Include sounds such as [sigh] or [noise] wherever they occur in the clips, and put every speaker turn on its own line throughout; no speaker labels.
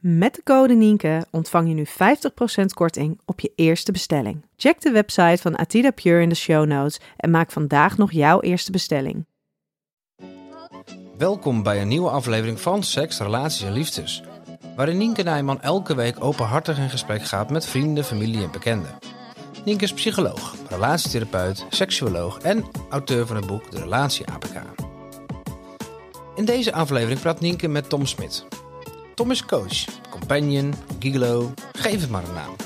Met de code Nienke ontvang je nu 50% korting op je eerste bestelling. Check de website van Atida Pure in de show notes en maak vandaag nog jouw eerste bestelling.
Welkom bij een nieuwe aflevering van Seks, Relaties en Liefdes. Waarin Nienke Nijman elke week openhartig in gesprek gaat met vrienden, familie en bekenden. Nienke is psycholoog, relatietherapeut, seksuoloog en auteur van het boek De Relatie APK. In deze aflevering praat Nienke met Tom Smit. Tom is coach, companion, gigolo, geef het maar een naam.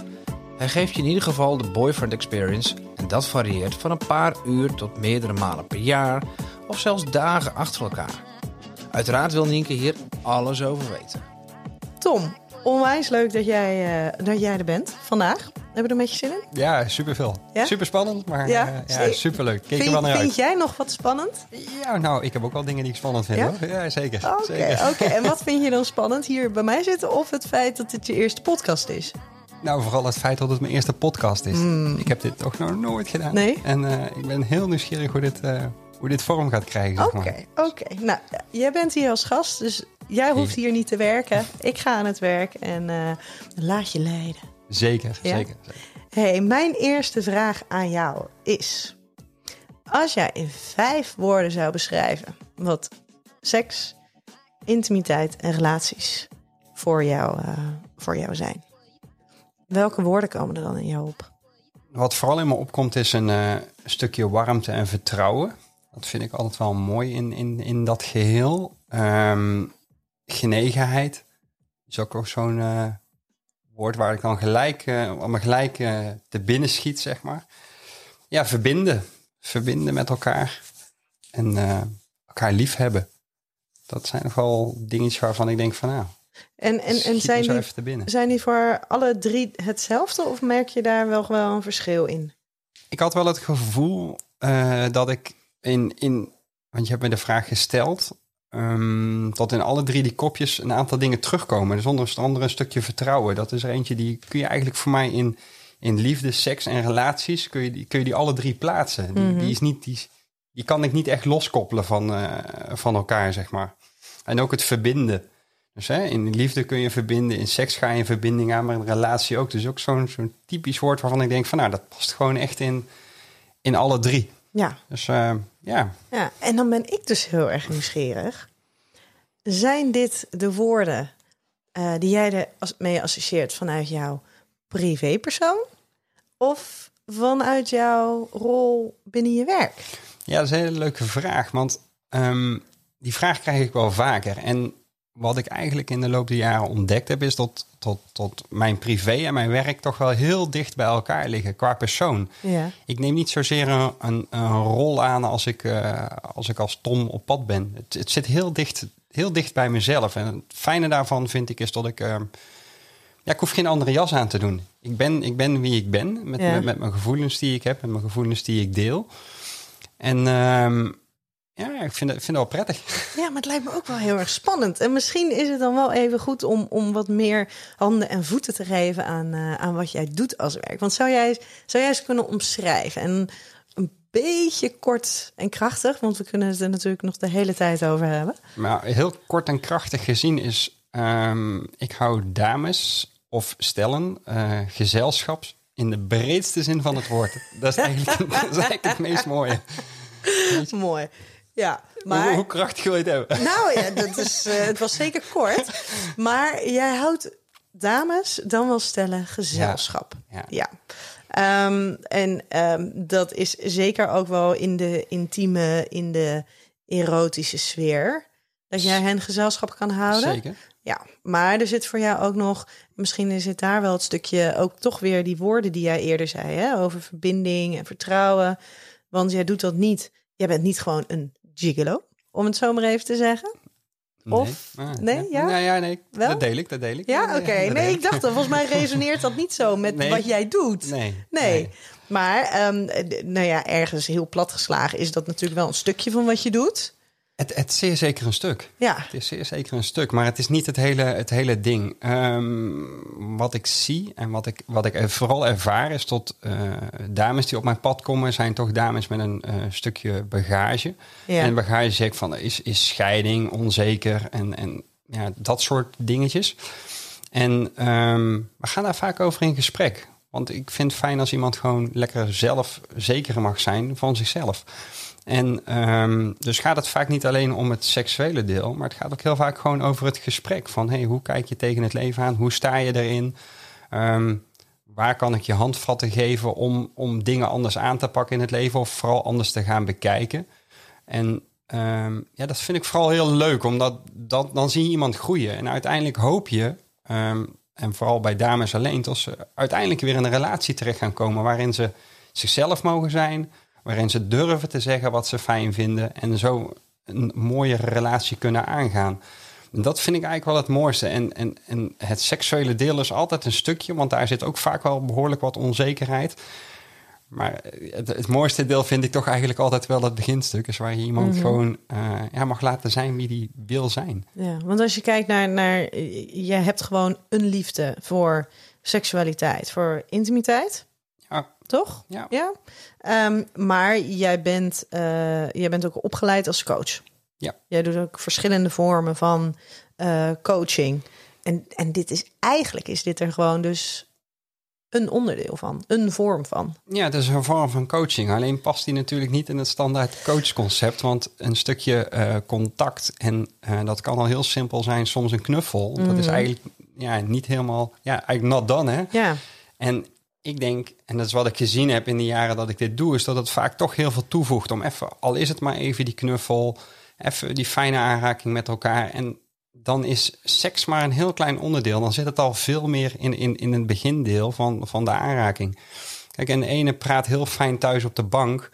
Hij geeft je in ieder geval de boyfriend experience en dat varieert van een paar uur tot meerdere malen per jaar of zelfs dagen achter elkaar. Uiteraard wil Nienke hier alles over weten.
Tom, onwijs leuk dat jij, uh, dat jij er bent vandaag. Hebben we er een beetje zin in?
Ja, superveel. Ja? Super spannend, maar ja, uh, ja superleuk.
Kijk vind, er wel naar Vind jij nog wat spannend?
Ja, nou, ik heb ook wel dingen die ik spannend vind. Ja, hoor. ja zeker.
Oké, oké. [laughs] en wat vind je dan spannend hier bij mij zitten of het feit dat dit je eerste podcast is?
Nou, vooral het feit dat het mijn eerste podcast is.
Hmm.
Ik heb dit toch nog nooit gedaan.
Nee?
En uh, ik ben heel nieuwsgierig hoe dit, hoe dit vorm gaat krijgen.
Oké, oké. Okay. Nou, jij bent hier als gast, dus jij hoeft hier niet te werken. Ik ga aan het werk en uh, laat je leiden.
Zeker, ja? zeker. zeker.
Hey, mijn eerste vraag aan jou is: als jij in vijf woorden zou beschrijven wat seks, intimiteit en relaties voor jou, voor jou zijn, Welke woorden komen er dan in jou op?
Wat vooral in me opkomt is een uh, stukje warmte en vertrouwen. Dat vind ik altijd wel mooi in, in, in dat geheel. Um, genegenheid is ook nog zo'n uh, woord waar ik dan gelijk, uh, me gelijk te binnen schiet, zeg maar. Ja, verbinden. Verbinden met elkaar. En elkaar lief hebben. Dat zijn nog wel dingetjes waarvan ik denk van nou,
en, en, en zijn, die, zijn die voor alle drie hetzelfde of merk je daar wel wel een verschil in?
Ik had wel het gevoel dat ik in, in, want je hebt me de vraag gesteld, um, dat in alle drie die kopjes een aantal dingen terugkomen. Dus onder andere een stukje vertrouwen. Dat is er eentje die kun je eigenlijk voor mij in, in liefde, seks en relaties, kun je die, kun je die alle drie plaatsen. Die,
Mhm.
die is niet, die, die kan ik niet echt loskoppelen van, uh, van elkaar, zeg maar. En ook het verbinden. Dus hè, in liefde kun je verbinden, in seks ga je in verbinding aan, maar in relatie ook. Dus ook zo'n zo'n typisch woord waarvan ik denk van nou, dat past gewoon echt in, in alle drie.
Ja.
Dus uh, ja.
ja. En dan ben ik dus heel erg nieuwsgierig. Zijn dit de woorden uh, die jij er mee associeert vanuit jouw privépersoon? Of vanuit jouw rol binnen je werk?
Ja, dat is een hele leuke vraag. Want um, die vraag krijg ik wel vaker. En wat ik eigenlijk in de loop der jaren ontdekt heb, is dat tot, tot mijn privé en mijn werk toch wel heel dicht bij elkaar liggen qua persoon.
Ja.
Ik neem niet zozeer een, een, een rol aan als ik, uh, als ik als Tom op pad ben. Het, het, zit heel dicht, heel dicht bij mezelf. En het fijne daarvan vind ik is dat ik. Uh, ja, ik hoef geen andere jas aan te doen. Ik ben, ik ben wie ik ben, met,
Ja.
met, met mijn gevoelens die ik heb, met mijn gevoelens die ik deel. En uh, ja, ik vind het, vind het wel prettig. [laughs]
Ja, maar het lijkt me ook wel heel erg spannend. En misschien is het dan wel even goed om, om wat meer handen en voeten te geven aan, uh, aan wat jij doet als werk. Want zou jij, zou jij eens kunnen omschrijven? En een beetje kort en krachtig, want we kunnen het er natuurlijk nog de hele tijd over hebben.
Maar heel kort en krachtig gezien is, um, ik hou dames of stellen, uh, gezelschap in de breedste zin van het woord. Dat is eigenlijk, [laughs] dat is eigenlijk het meest mooie. [laughs]
Mooi. Ja, maar...
Hoe, hoe, krachtig wil je het hebben?
Nou ja, dat is, uh, het was zeker kort. Maar jij houdt dames, dan wel stellen, gezelschap.
Ja.
ja. Um, en um, dat is zeker ook wel in de intieme, in de erotische sfeer. Dat jij hen gezelschap kan houden.
Zeker.
Ja, maar er zit voor jou ook nog, misschien is het daar wel het stukje, ook toch weer die woorden die jij eerder zei, hè, over verbinding en vertrouwen. Want jij doet dat niet, jij bent niet gewoon een gigolo, om het zo maar even te zeggen. Of,
Nee, Ah,
nee, ja?
Nou ja, nee.
Wel?
Dat deel ik, dat deel ik.
Ja, oké. Nee, ik dacht, volgens mij resoneert dat niet zo met
Nee.
wat jij doet.
Nee.
Nee. Maar, ehm, d- nou ja, ergens heel plat geslagen is dat natuurlijk wel een stukje van wat je doet.
Het, het is zeer zeker een stuk.
Ja.
Het is zeer zeker een stuk, maar het is niet het hele, het hele ding. Ehm, wat ik zie en wat ik, wat ik vooral ervaar is tot eh, dames die op mijn pad komen, zijn toch dames met een eh, stukje bagage.
Ja.
En bagage zeg ik van is, is scheiding, onzeker en, en ja, dat soort dingetjes. En ehm, we gaan daar vaak over in gesprek. Want ik vind het fijn als iemand gewoon lekker zelf zeker mag zijn van zichzelf. En ehm, dus gaat het vaak niet alleen om het seksuele deel, maar het gaat ook heel vaak gewoon over het gesprek. Van hey, hoe kijk je tegen het leven aan? Hoe sta je erin? Ehm, waar kan ik je handvatten geven om, om dingen anders aan te pakken in het leven of vooral anders te gaan bekijken? En ehm, ja, dat vind ik vooral heel leuk, omdat dat, dan zie je iemand groeien. En uiteindelijk hoop je, en vooral bij dames alleen, dat ze uiteindelijk weer in een relatie terecht gaan komen waarin ze zichzelf mogen zijn, waarin ze durven te zeggen wat ze fijn vinden en zo een mooiere relatie kunnen aangaan. En Dat vind ik eigenlijk wel het mooiste. En, en, en het seksuele deel is altijd een stukje, want daar zit ook vaak wel behoorlijk wat onzekerheid. Maar het, het mooiste deel vind ik toch eigenlijk altijd wel het beginstuk. Is waar je iemand
Mhm.
gewoon eh, ja, mag laten zijn wie die wil zijn.
Ja, want als je kijkt naar, naar je hebt gewoon een liefde voor seksualiteit, voor intimiteit, toch?
ja.
Ja. Ehm, maar jij bent, eh, jij bent ook opgeleid als coach.
Ja.
Jij doet ook verschillende vormen van eh, coaching. En, en dit is eigenlijk is dit er gewoon dus een onderdeel van, een vorm van.
Ja, het is een vorm van coaching. Alleen past die natuurlijk niet in het standaard coachconcept. Want een stukje eh, contact, en dat kan al heel simpel zijn, soms een knuffel. Dat is
Mhm.
eigenlijk ja, niet helemaal, ja, eigenlijk not done, hè?
Ja,
En ik denk, en dat is wat ik gezien heb in de jaren dat ik dit doe, is dat het vaak toch heel veel toevoegt om even, al is het maar even die knuffel, even die fijne aanraking met elkaar. En dan is seks maar een heel klein onderdeel. Dan zit het al veel meer in, in, in het begindeel van, van de aanraking. Kijk, en de ene praat heel fijn thuis op de bank.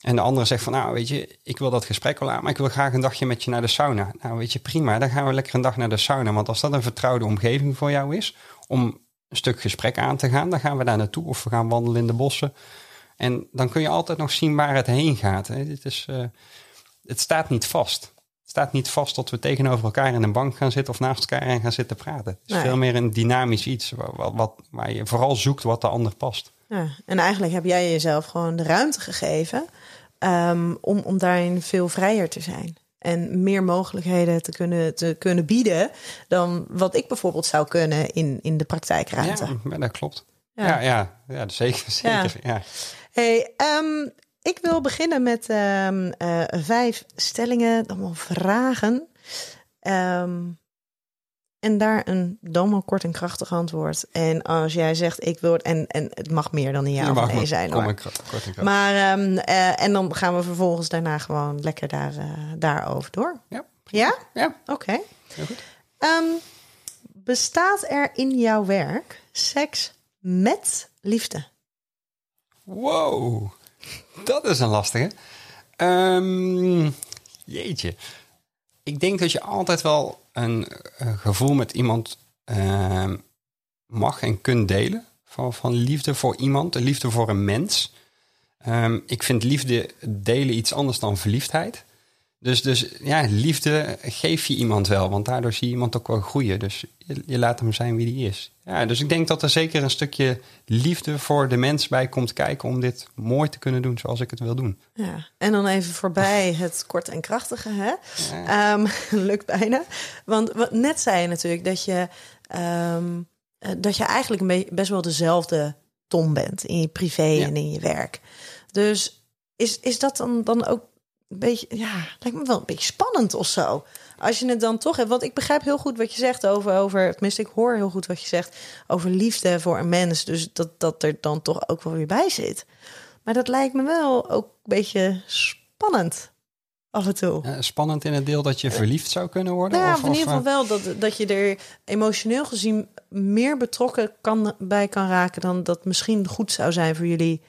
En de andere zegt van, nou weet je, ik wil dat gesprek wel aan, maar ik wil graag een dagje met je naar de sauna. Nou weet je, prima, dan gaan we lekker een dag naar de sauna. Want als dat een vertrouwde omgeving voor jou is, om een stuk gesprek aan te gaan, dan gaan we daar naartoe of we gaan wandelen in de bossen. En dan kun je altijd nog zien waar het heen gaat. Dit is, eh, het staat niet vast. Het staat niet vast tot we tegenover elkaar in een bank gaan zitten of naast elkaar en gaan zitten praten. Het is
Nee.
veel meer een dynamisch iets wat, wat, wat, waar je vooral zoekt wat de ander past.
ja. En eigenlijk heb jij jezelf gewoon de ruimte gegeven ehm, om, om daarin veel vrijer te zijn. En meer mogelijkheden te kunnen, te kunnen bieden dan wat ik bijvoorbeeld zou kunnen in, in de praktijkruimte.
Ja, dat klopt.
Ja.
Ja, ja, ja, zeker. [laughs] zeker ja.
Hey, ehm, ik wil beginnen met ehm, eh, vijf stellingen, allemaal vragen. Ehm, en daar een dan wel kort en krachtig antwoord. En als jij zegt ik wil het, en, en het mag meer dan een ja of nee
maar-
zijn.
kom kort en krachtig.
Maar ehm, eh, en dan gaan we vervolgens daarna gewoon lekker daar, eh, daarover door.
Ja,
Ja?
ja,
Oké.
heel goed.
Ehm, bestaat er in jouw werk seks met liefde?
Wow, dat is een lastige. Ehm, jeetje. Ik denk dat je altijd wel een, eh, gevoel met iemand ehm, mag en kunt delen. Van, van liefde voor iemand, de liefde voor een mens. Ehm, ik vind liefde delen iets anders dan verliefdheid. Dus, dus ja, liefde geef je iemand wel, want daardoor zie je iemand ook wel groeien. Dus je, je laat hem zijn wie die is. Ja, dus ik denk dat er zeker een stukje liefde voor de mens bij komt kijken om dit mooi te kunnen doen zoals ik het wil doen.
Ja, en dan even voorbij [laughs] het kort en krachtige, hè?
Ja.
Ehm, [laughs] lukt bijna. Want wat, net zei je natuurlijk dat je, ehm, eh, dat je eigenlijk een beetje best wel dezelfde Tom bent in je privé
Ja.
en in je werk. Dus is, is dat dan, dan ook een beetje, ja, lijkt me wel een beetje spannend of zo. Als je het dan toch hebt, want ik begrijp heel goed wat je zegt over, over tenminste, ik hoor heel goed wat je zegt over liefde voor een mens. Dus dat dat er dan toch ook wel weer bij zit. Maar dat lijkt me wel ook een beetje spannend af en toe.
Spannend in het deel dat je verliefd zou kunnen worden?
Nou ja,
of,
in ieder geval wel dat, dat je er emotioneel gezien meer betrokken kan, bij kan raken dan dat misschien goed zou zijn voor jullie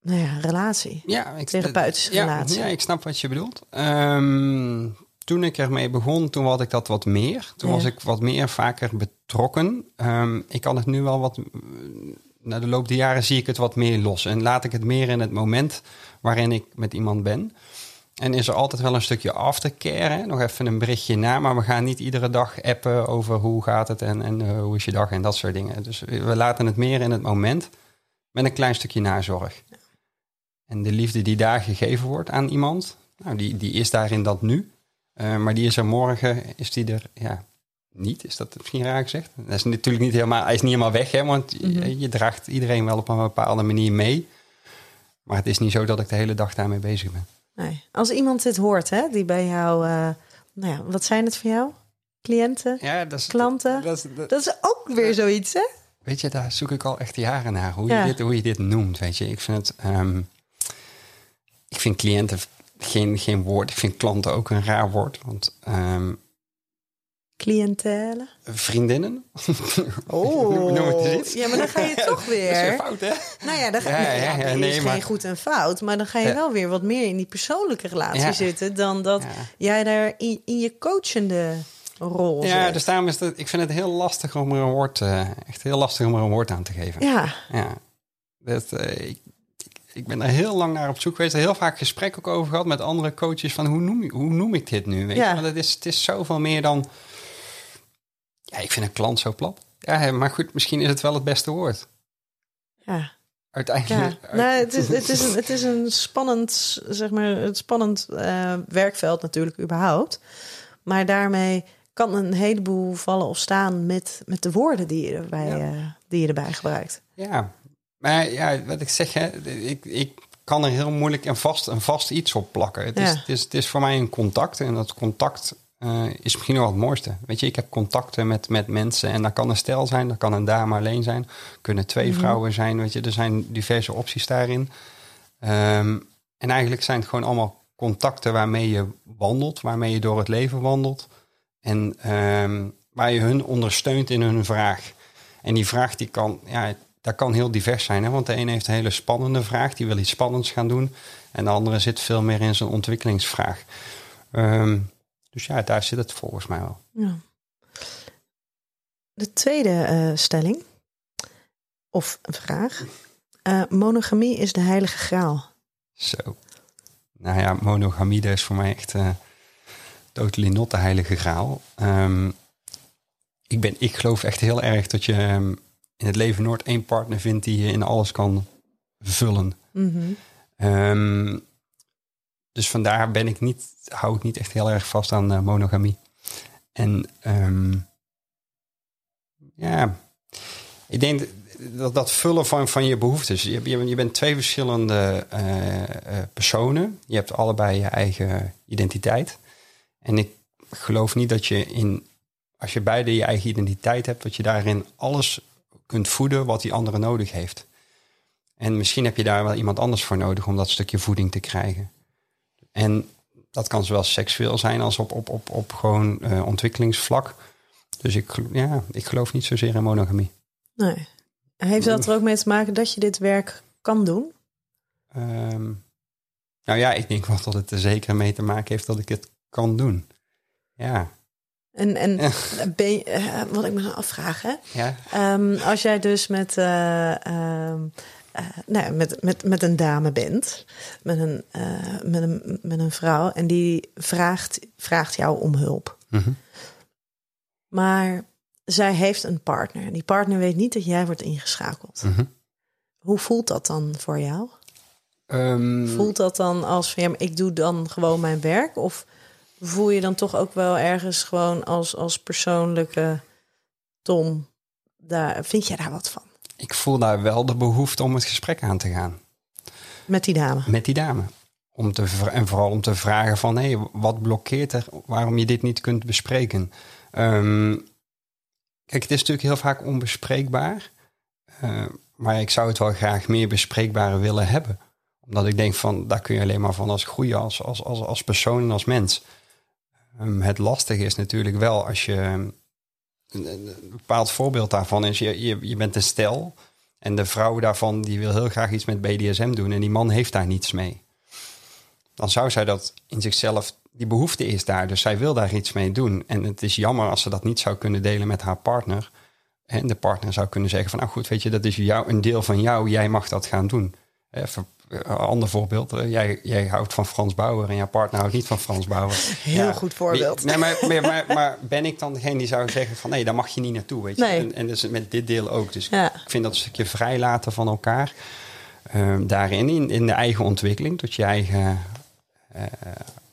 nou ja, relatie.
ja, ik,
therapeutische
ja,
relatie.
Ja, ik snap wat je bedoelt. Ehm, toen ik ermee begon, toen had ik dat wat meer. Toen
Ja.
was ik wat meer vaker betrokken. Ehm, ik kan het nu wel wat... Na de loop der jaren zie ik het wat meer los. En laat ik het meer in het moment waarin ik met iemand ben. En is er altijd wel een stukje aftercare. Hè? Nog even een berichtje na. Maar we gaan niet iedere dag appen over hoe gaat het en, en eh, hoe is je dag en dat soort dingen. Dus we laten het meer in het moment. Met een klein stukje nazorg. En de liefde die daar gegeven wordt aan iemand. Nou, die, die is daar in dat nu. Eh, maar die is er morgen, is die er ja, niet. Is dat misschien raar gezegd? Dat is natuurlijk niet helemaal, hij is niet helemaal weg, hè, want je, je draagt iedereen wel op een bepaalde manier mee. Maar het is niet zo dat ik de hele dag daarmee bezig ben.
Nee. Als iemand dit hoort, hè, die bij jou, eh, nou ja, wat zijn het voor jou? Cliënten,
Ja, dat is,
klanten?
dat is- dat-
Dat is ook weer zoiets, hè?
weet je, daar zoek ik al echt jaren naar. Hoe,
Ja.
je, dit, hoe je dit noemt, weet je. Ik vind het... ehm, ik vind cliënten geen, geen woord. Ik vind klanten ook een raar woord. Want ehm,
Cliëntele.
vriendinnen...
Oh, [laughs]
Noem het eens iets.
ja, maar dan ga je [laughs] toch
Dat is weer
weer.
fout, hè?
Nou ja, dan ga,
Ja,
nee,
ja,
ja,
nee,
is
maar-
geen goed en fout, maar dan ga je wel weer wat meer in die persoonlijke relatie zitten dan dat jij daar in, in je coachende rol
Ja,
zit.
dus daarom is het, ik vind het heel lastig om er een woord, eh, echt heel lastig om er een woord aan te geven.
Ja,
Ja. Dat, eh, ik, ik- ben er heel lang naar op zoek geweest. Er heel vaak gesprek ook over gehad met andere coaches van hoe noem, ik- hoe noem ik dit nu? Weet
Ja.
je? Want het is, het is zoveel meer dan. Ja, ik vind een klant zo plat. Ja, maar goed, misschien is het wel het beste woord.
ja. Ja,
Uiteindelijk.
nou, het, is, het, is een, het is een spannend, zeg maar, het spannend eh, werkveld natuurlijk überhaupt. Maar daarmee kan een heleboel vallen of staan met, met de woorden die je erbij,
Ja.
eh, die je erbij gebruikt.
Ja, maar ja, wat ik zeg, hè, ik, ik kan er heel moeilijk een vast, een vast iets op plakken. Het, is, het, is, het is voor mij een contact en dat contact eh, is misschien wel het mooiste. Weet je, ik heb contacten met, met mensen en dat kan een stel zijn, dat kan een dame alleen zijn, kunnen twee vrouwen zijn, weet je, er zijn diverse opties daarin. Ehm, en eigenlijk zijn het gewoon allemaal contacten waarmee je wandelt, waarmee je door het leven wandelt en ehm, waar je hun ondersteunt in hun vraag. En die vraag die kan, ja, dat kan heel divers zijn. Hè? Want de ene heeft een hele spannende vraag, die wil iets spannends gaan doen. En de andere zit veel meer in zijn ontwikkelingsvraag. Ehm, dus ja, daar zit het volgens mij wel.
Ja. De tweede eh, stelling, of een vraag. Eh, monogamie is de heilige graal.
Zo. Nou ja, monogamie dat is voor mij echt uh, totally not de heilige graal. Ehm, ik, ben, ik geloof echt heel erg dat je ehm, in het leven nooit één partner vindt die je in alles kan vullen.
Mhm.
Ehm, dus vandaar ben ik niet, hou ik niet echt heel erg vast aan uh, monogamie. En ehm, ja, ik denk dat dat vullen van, van je behoeftes. Je, je, je bent twee verschillende uh, uh, personen. Je hebt allebei je eigen identiteit. En ik geloof niet dat je in, als je beide je eigen identiteit hebt, dat je daarin alles kunt voeden wat die andere nodig heeft. En misschien heb je daar wel iemand anders voor nodig om dat stukje voeding te krijgen. En dat kan zowel seksueel zijn als op, op, op, op gewoon uh, ontwikkelingsvlak. Dus ik, ja, ik geloof niet zozeer in monogamie.
Nee. Heeft dat er ook mee te maken dat je dit werk kan doen?
Um, nou ja, ik denk wel dat het er zeker mee te maken heeft dat ik het kan doen. Ja.
En, en ben je, uh, wat ik me dan afvraag, hè?
Ja.
Um, als jij dus met, uh, uh, nou, met, met, met een dame bent, met een, met, een, met een vrouw, en die vraagt, vraagt jou om hulp.
Mm -hmm.
Maar zij heeft een partner. En die partner weet niet dat jij wordt ingeschakeld.
Mm -hmm.
Hoe voelt dat dan voor jou?
Um,
voelt dat dan als van ja, maar ik doe dan gewoon mijn werk? Of voel je dan toch ook wel ergens gewoon als, als persoonlijke Tom? Daar, vind jij daar wat van?
Ik voel daar wel de behoefte om het gesprek aan te gaan.
Met die dame?
Met die dame. Om te, en vooral om te vragen van, hé, hey, wat blokkeert er waarom je dit niet kunt bespreken? Um, kijk, het is natuurlijk heel vaak onbespreekbaar. Uh, maar ik zou het wel graag meer bespreekbaar willen hebben. Omdat ik denk van, daar kun je alleen maar van als groeien als, als, als, als persoon en als mens. Um, het lastige is natuurlijk wel als je... Een, een bepaald voorbeeld daarvan is, je, je, je bent een stel... en de vrouw daarvan die wil heel graag iets met BDSM doen... en die man heeft daar niets mee. Dan zou zij dat in zichzelf die behoefte is daar, dus zij wil daar iets mee doen. En het is jammer als ze dat niet zou kunnen delen met haar partner. En de partner zou kunnen zeggen van, nou goed, weet je, dat is jou, een deel van jou, jij mag dat gaan doen. Een ander voorbeeld. eh, Jij, jij houdt van Frans Bauer en jouw partner houdt niet van Frans Bauer. [laughs]
Heel goed voorbeeld.
Nee, maar, maar, [laughs] maar, ben ik dan degene die zou zeggen van nee, daar mag je niet naartoe, weet je?
Nee.
En, en dus met dit deel ook. Dus
Ja.
ik vind dat een stukje vrijlaten van elkaar. ehm, daarin, in, in de eigen ontwikkeling, dat je eigen eh,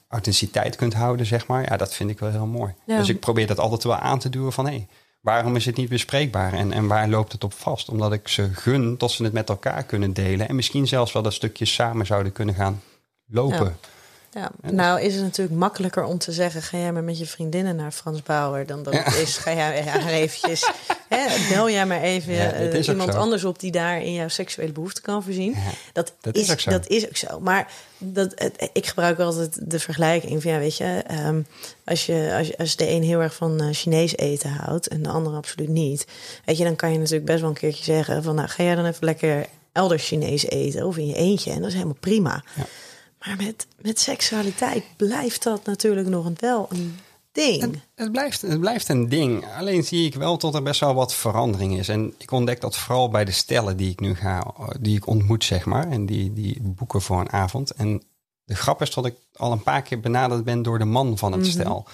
authenticiteit kunt houden, zeg maar. Ja, dat vind ik wel heel mooi.
Ja.
Dus ik probeer dat altijd wel aan te duwen van hé, waarom is het niet bespreekbaar en, en waar loopt het op vast? Omdat ik ze gun dat ze het met elkaar kunnen delen en misschien zelfs wel dat stukje samen zouden kunnen gaan lopen.
Nou is het natuurlijk makkelijker om te zeggen: ga jij maar met je vriendinnen naar Frans Bauer, dan dat het is: ga jij haar eventjes, [laughs] hè, bel jij maar even
Ja,
eh, iemand anders op die daar in jouw seksuele behoefte kan voorzien.
Ja,
dat,
dat
is,
is ook zo.
dat is ook zo. Maar dat, het- ik gebruik altijd de vergelijking van: ja, weet je, ehm, als, je, als, als de een heel erg van eh, Chinees eten houdt en de ander absoluut niet, weet je, dan kan je natuurlijk best wel een keertje zeggen: van nou, ga jij dan even lekker elders Chinees eten of in je eentje en dat is helemaal prima.
Ja.
Maar met, met seksualiteit blijft dat natuurlijk nog een- wel een ding.
Het, het, blijft, het blijft een ding. Alleen zie ik wel dat er best wel wat verandering is. En ik ontdek dat vooral bij de stellen die ik nu ga, die ik ontmoet, zeg maar. En die, die boeken voor een avond. En de grap is dat ik al een paar keer benaderd ben door de man van het stel.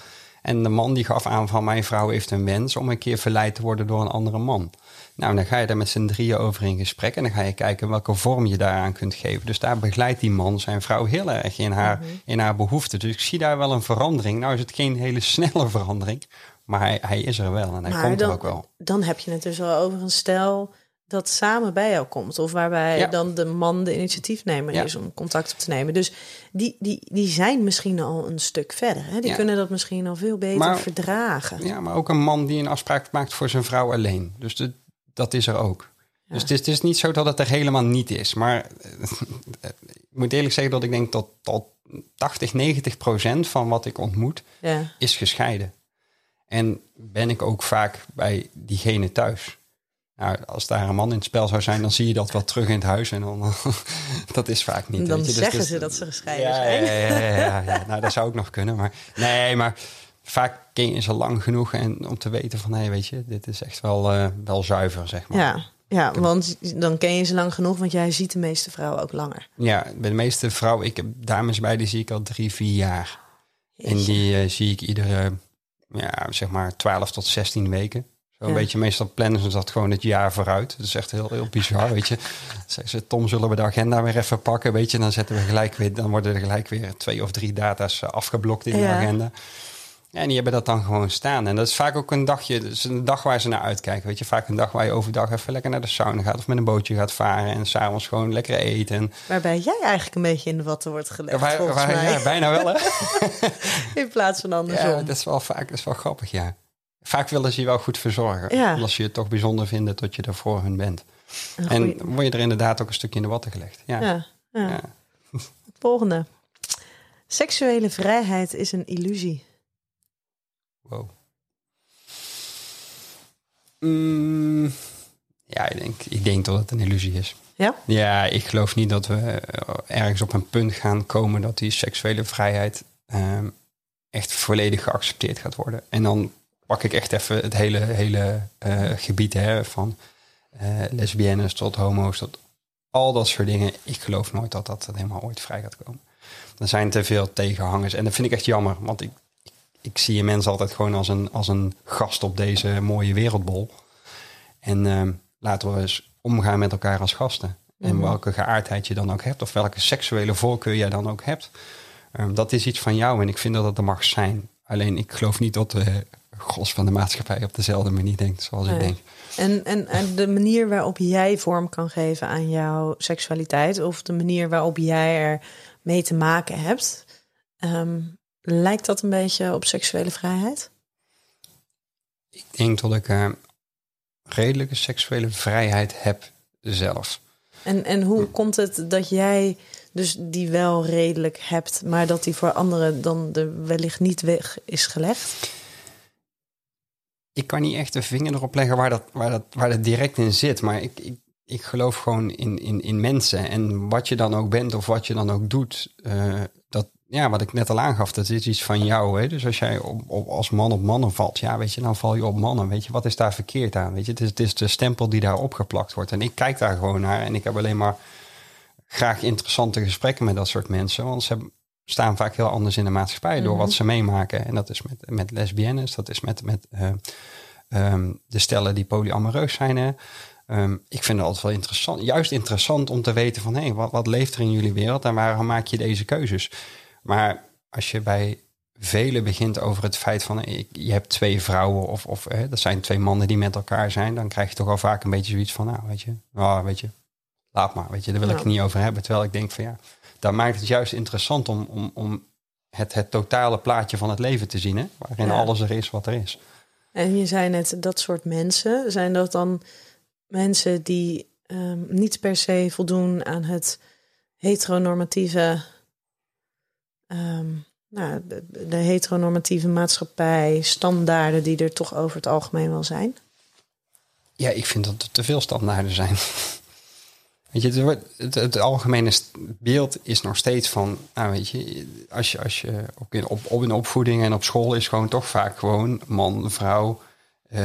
En de man die gaf aan van mijn vrouw heeft een wens om een keer verleid te worden door een andere man. Nou, dan ga je daar met z'n drieën over in gesprek en dan ga je kijken welke vorm je daaraan kunt geven. Dus daar begeleidt die man zijn vrouw heel erg in haar, in haar behoeften. Dus ik zie daar wel een verandering. Nou is het geen hele snelle verandering, maar hij, hij is er wel en hij
maar
komt
dan,
er ook wel.
dan heb je het dus wel over een stel dat samen bij jou komt. Of waarbij
Ja.
dan de man de initiatiefnemer
Ja.
is om contact op te nemen. Dus die, die, die zijn misschien al een stuk verder. Hè? Die
Ja.
kunnen dat misschien al veel beter
Maar-
verdragen.
Ja, maar ook een man die een afspraak maakt voor zijn vrouw alleen. Dus de, dat is er ook. Dus het is, het is niet zo dat het er helemaal niet is. Maar eh, [laughs] ik moet eerlijk zeggen dat ik denk dat tot 80, 90 procent van wat ik ontmoet
Ja.
is gescheiden. En ben ik ook vaak bij diegene thuis. Nou, als daar een man in het spel zou zijn, dan zie je dat wel terug in het huis. En dan, [laughs] dat is vaak niet.
Dan
weet je. Dus
zeggen
dus-
ze dat ze gescheiden
ja,
zijn.
Ja, ja, ja, ja, ja. Nou, dat zou ook nog kunnen. Maar nee, maar vaak ken je ze lang genoeg en om te weten van, hé, weet je, dit is echt wel, eh, wel zuiver, zeg maar.
Ja, ja, want dan ken je ze lang genoeg, want jij ziet de meeste vrouwen ook langer.
Ja, bij de meeste vrouwen, ik heb dames bij, die zie ik al drie, vier jaar. En
Jeetje.
die eh, zie ik iedere, ja, zeg maar 12 tot 16 weken. Zo een
Ja.
beetje, meestal plannen ze dat gewoon het jaar vooruit. Dat is echt heel, heel bizar, weet je. Zeggen ze, Tom, zullen we de agenda weer even pakken, weet je. Dan zetten we gelijk weer, dan worden er gelijk weer twee of drie data's eh, afgeblokt in de agenda. En die hebben dat dan gewoon staan. En dat is vaak ook een dagje, een dag waar ze naar uitkijken. Weet je, vaak een dag waar je overdag even lekker naar de sauna gaat of met een bootje gaat varen. En s'avonds gewoon lekker eten. En,
Waarbij jij eigenlijk een beetje in de watten wordt gelegd,
waar-
volgens
waar-
mij.
ja, bijna wel, hè? [laughs]
In plaats van andersom.
Ja, dat is wel vaak, dat is wel grappig, ja. Vaak willen ze je wel goed verzorgen.
Ja.
Als je het toch bijzonder vindt dat je er voor hun bent.
Een
En
goeie-
word je er inderdaad ook een stukje in de watten gelegd. Ja.
ja, ja.
Ja.
Volgende. Seksuele vrijheid is een illusie.
Wow. Mm, ja, ik denk, ik denk dat het een illusie is.
Ja?
Ja, ik geloof niet dat we eh, ergens op een punt gaan komen dat die seksuele vrijheid ehm, echt volledig geaccepteerd gaat worden. En dan pak ik echt even het hele, hele eh, gebied hè, van eh, lesbiennes tot homo's, tot al dat soort dingen. Ik geloof nooit dat dat helemaal ooit vrij gaat komen. Er zijn te veel tegenhangers en dat vind ik echt jammer, want ik, ik, ik zie je mensen altijd gewoon als een, als een gast op deze mooie wereldbol. En ehm, laten we eens omgaan met elkaar als gasten. En welke geaardheid je dan ook hebt, of welke seksuele voorkeur jij dan ook hebt. Ehm, dat is iets van jou en ik vind dat het er mag zijn. Alleen ik geloof niet dat de gros van de maatschappij op dezelfde manier denkt zoals ik
Nee.
denk.
En, en, en de manier waarop jij vorm kan geven aan jouw seksualiteit, of de manier waarop jij er mee te maken hebt, ehm, lijkt dat een beetje op seksuele vrijheid?
Ik denk dat ik eh, redelijke seksuele vrijheid heb zelf.
En, en hoe komt het dat jij dus die wel redelijk hebt, maar dat die voor anderen dan er wellicht niet weg is gelegd?
ik kan niet echt de vinger erop leggen waar dat, waar dat, waar dat direct in zit. Maar ik, ik, ik geloof gewoon in, in, in mensen. En wat je dan ook bent of wat je dan ook doet, eh, ja, wat ik net al aangaf, dat is iets van jou. Hè? Dus als jij op, op, als man op mannen valt, ja, weet je, dan val je op mannen. Weet je, wat is daar verkeerd aan? Weet je, het is, het is de stempel die daar opgeplakt wordt. En ik kijk daar gewoon naar en ik heb alleen maar graag interessante gesprekken met dat soort mensen. Want ze staan vaak heel anders in de maatschappij door wat
Mhm.
ze meemaken. En dat is met, met lesbiennes, dat is met, met eh, ehm, de stellen die polyamoreus zijn. Hè. Ehm, ik vind het altijd wel interessant, juist interessant om te weten van hé, hey, wat, wat leeft er in jullie wereld en waarom maak je deze keuzes? Maar als je bij velen begint over het feit van ik, je hebt twee vrouwen of, of hè, dat zijn twee mannen die met elkaar zijn, dan krijg je toch al vaak een beetje zoiets van, nou weet je, nou, weet je, laat maar, weet je, daar wil ik het niet over hebben. Terwijl ik denk van ja, dan maakt het juist interessant om, om, om het, het totale plaatje van het leven te zien, hè, waarin
Ja.
alles er is wat er is.
En je zei net, dat soort mensen, zijn dat dan mensen die ehm, niet per se voldoen aan het heteronormatieve, ehm, nou, de, heteronormatieve maatschappij, standaarden die er toch over het algemeen wel zijn?
Ja, ik vind dat er te veel standaarden zijn. [laughs] Weet je, het, algemene beeld is nog steeds van, nou weet je, als je, als je op, op in opvoeding en op school is gewoon toch vaak gewoon man, vrouw, eh,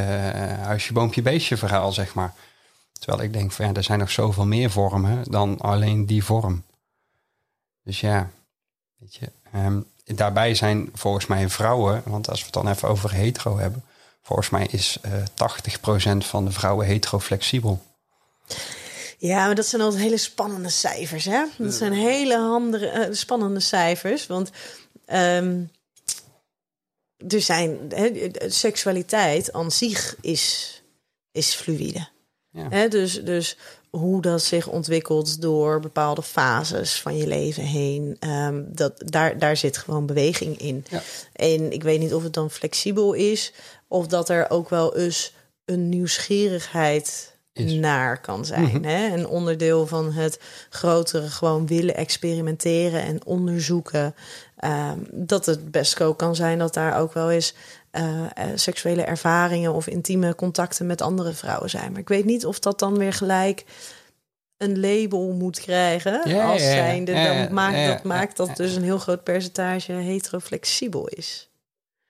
huisje, boompje, beestje verhaal, zeg maar. Terwijl ik denk van ja, er zijn nog zoveel meer vormen dan alleen die vorm. Dus ja, weet je, ehm, daarbij zijn volgens mij vrouwen, want als we het dan even over hetero hebben, volgens mij is eh 80% van de vrouwen hetero-flexibel.
Ja, maar dat zijn altijd hele spannende cijfers, hè? Dat zijn hele andere, eh, spannende cijfers, want ehm, er zijn hè, seksualiteit aan zich is, is fluïde.
Ja.
Dus, dus hoe dat zich ontwikkelt door bepaalde fases van je leven heen, ehm, dat, daar, daar zit gewoon beweging in.
Ja.
En ik weet niet of het dan flexibel is, of dat er ook wel eens een nieuwsgierigheid
Is.
naar kan zijn.
Mhm.
hè? Een onderdeel van het grotere gewoon willen experimenteren en onderzoeken. Ehm, dat het best ook kan zijn dat daar ook wel eens eh, eh, seksuele ervaringen of intieme contacten met andere vrouwen zijn. Maar ik weet niet of dat dan weer gelijk een label moet krijgen
Ja,
als
ja.
zijnde.
Ja,
Dan maakt, dat maakt dat dus een heel groot percentage heteroflexibel is.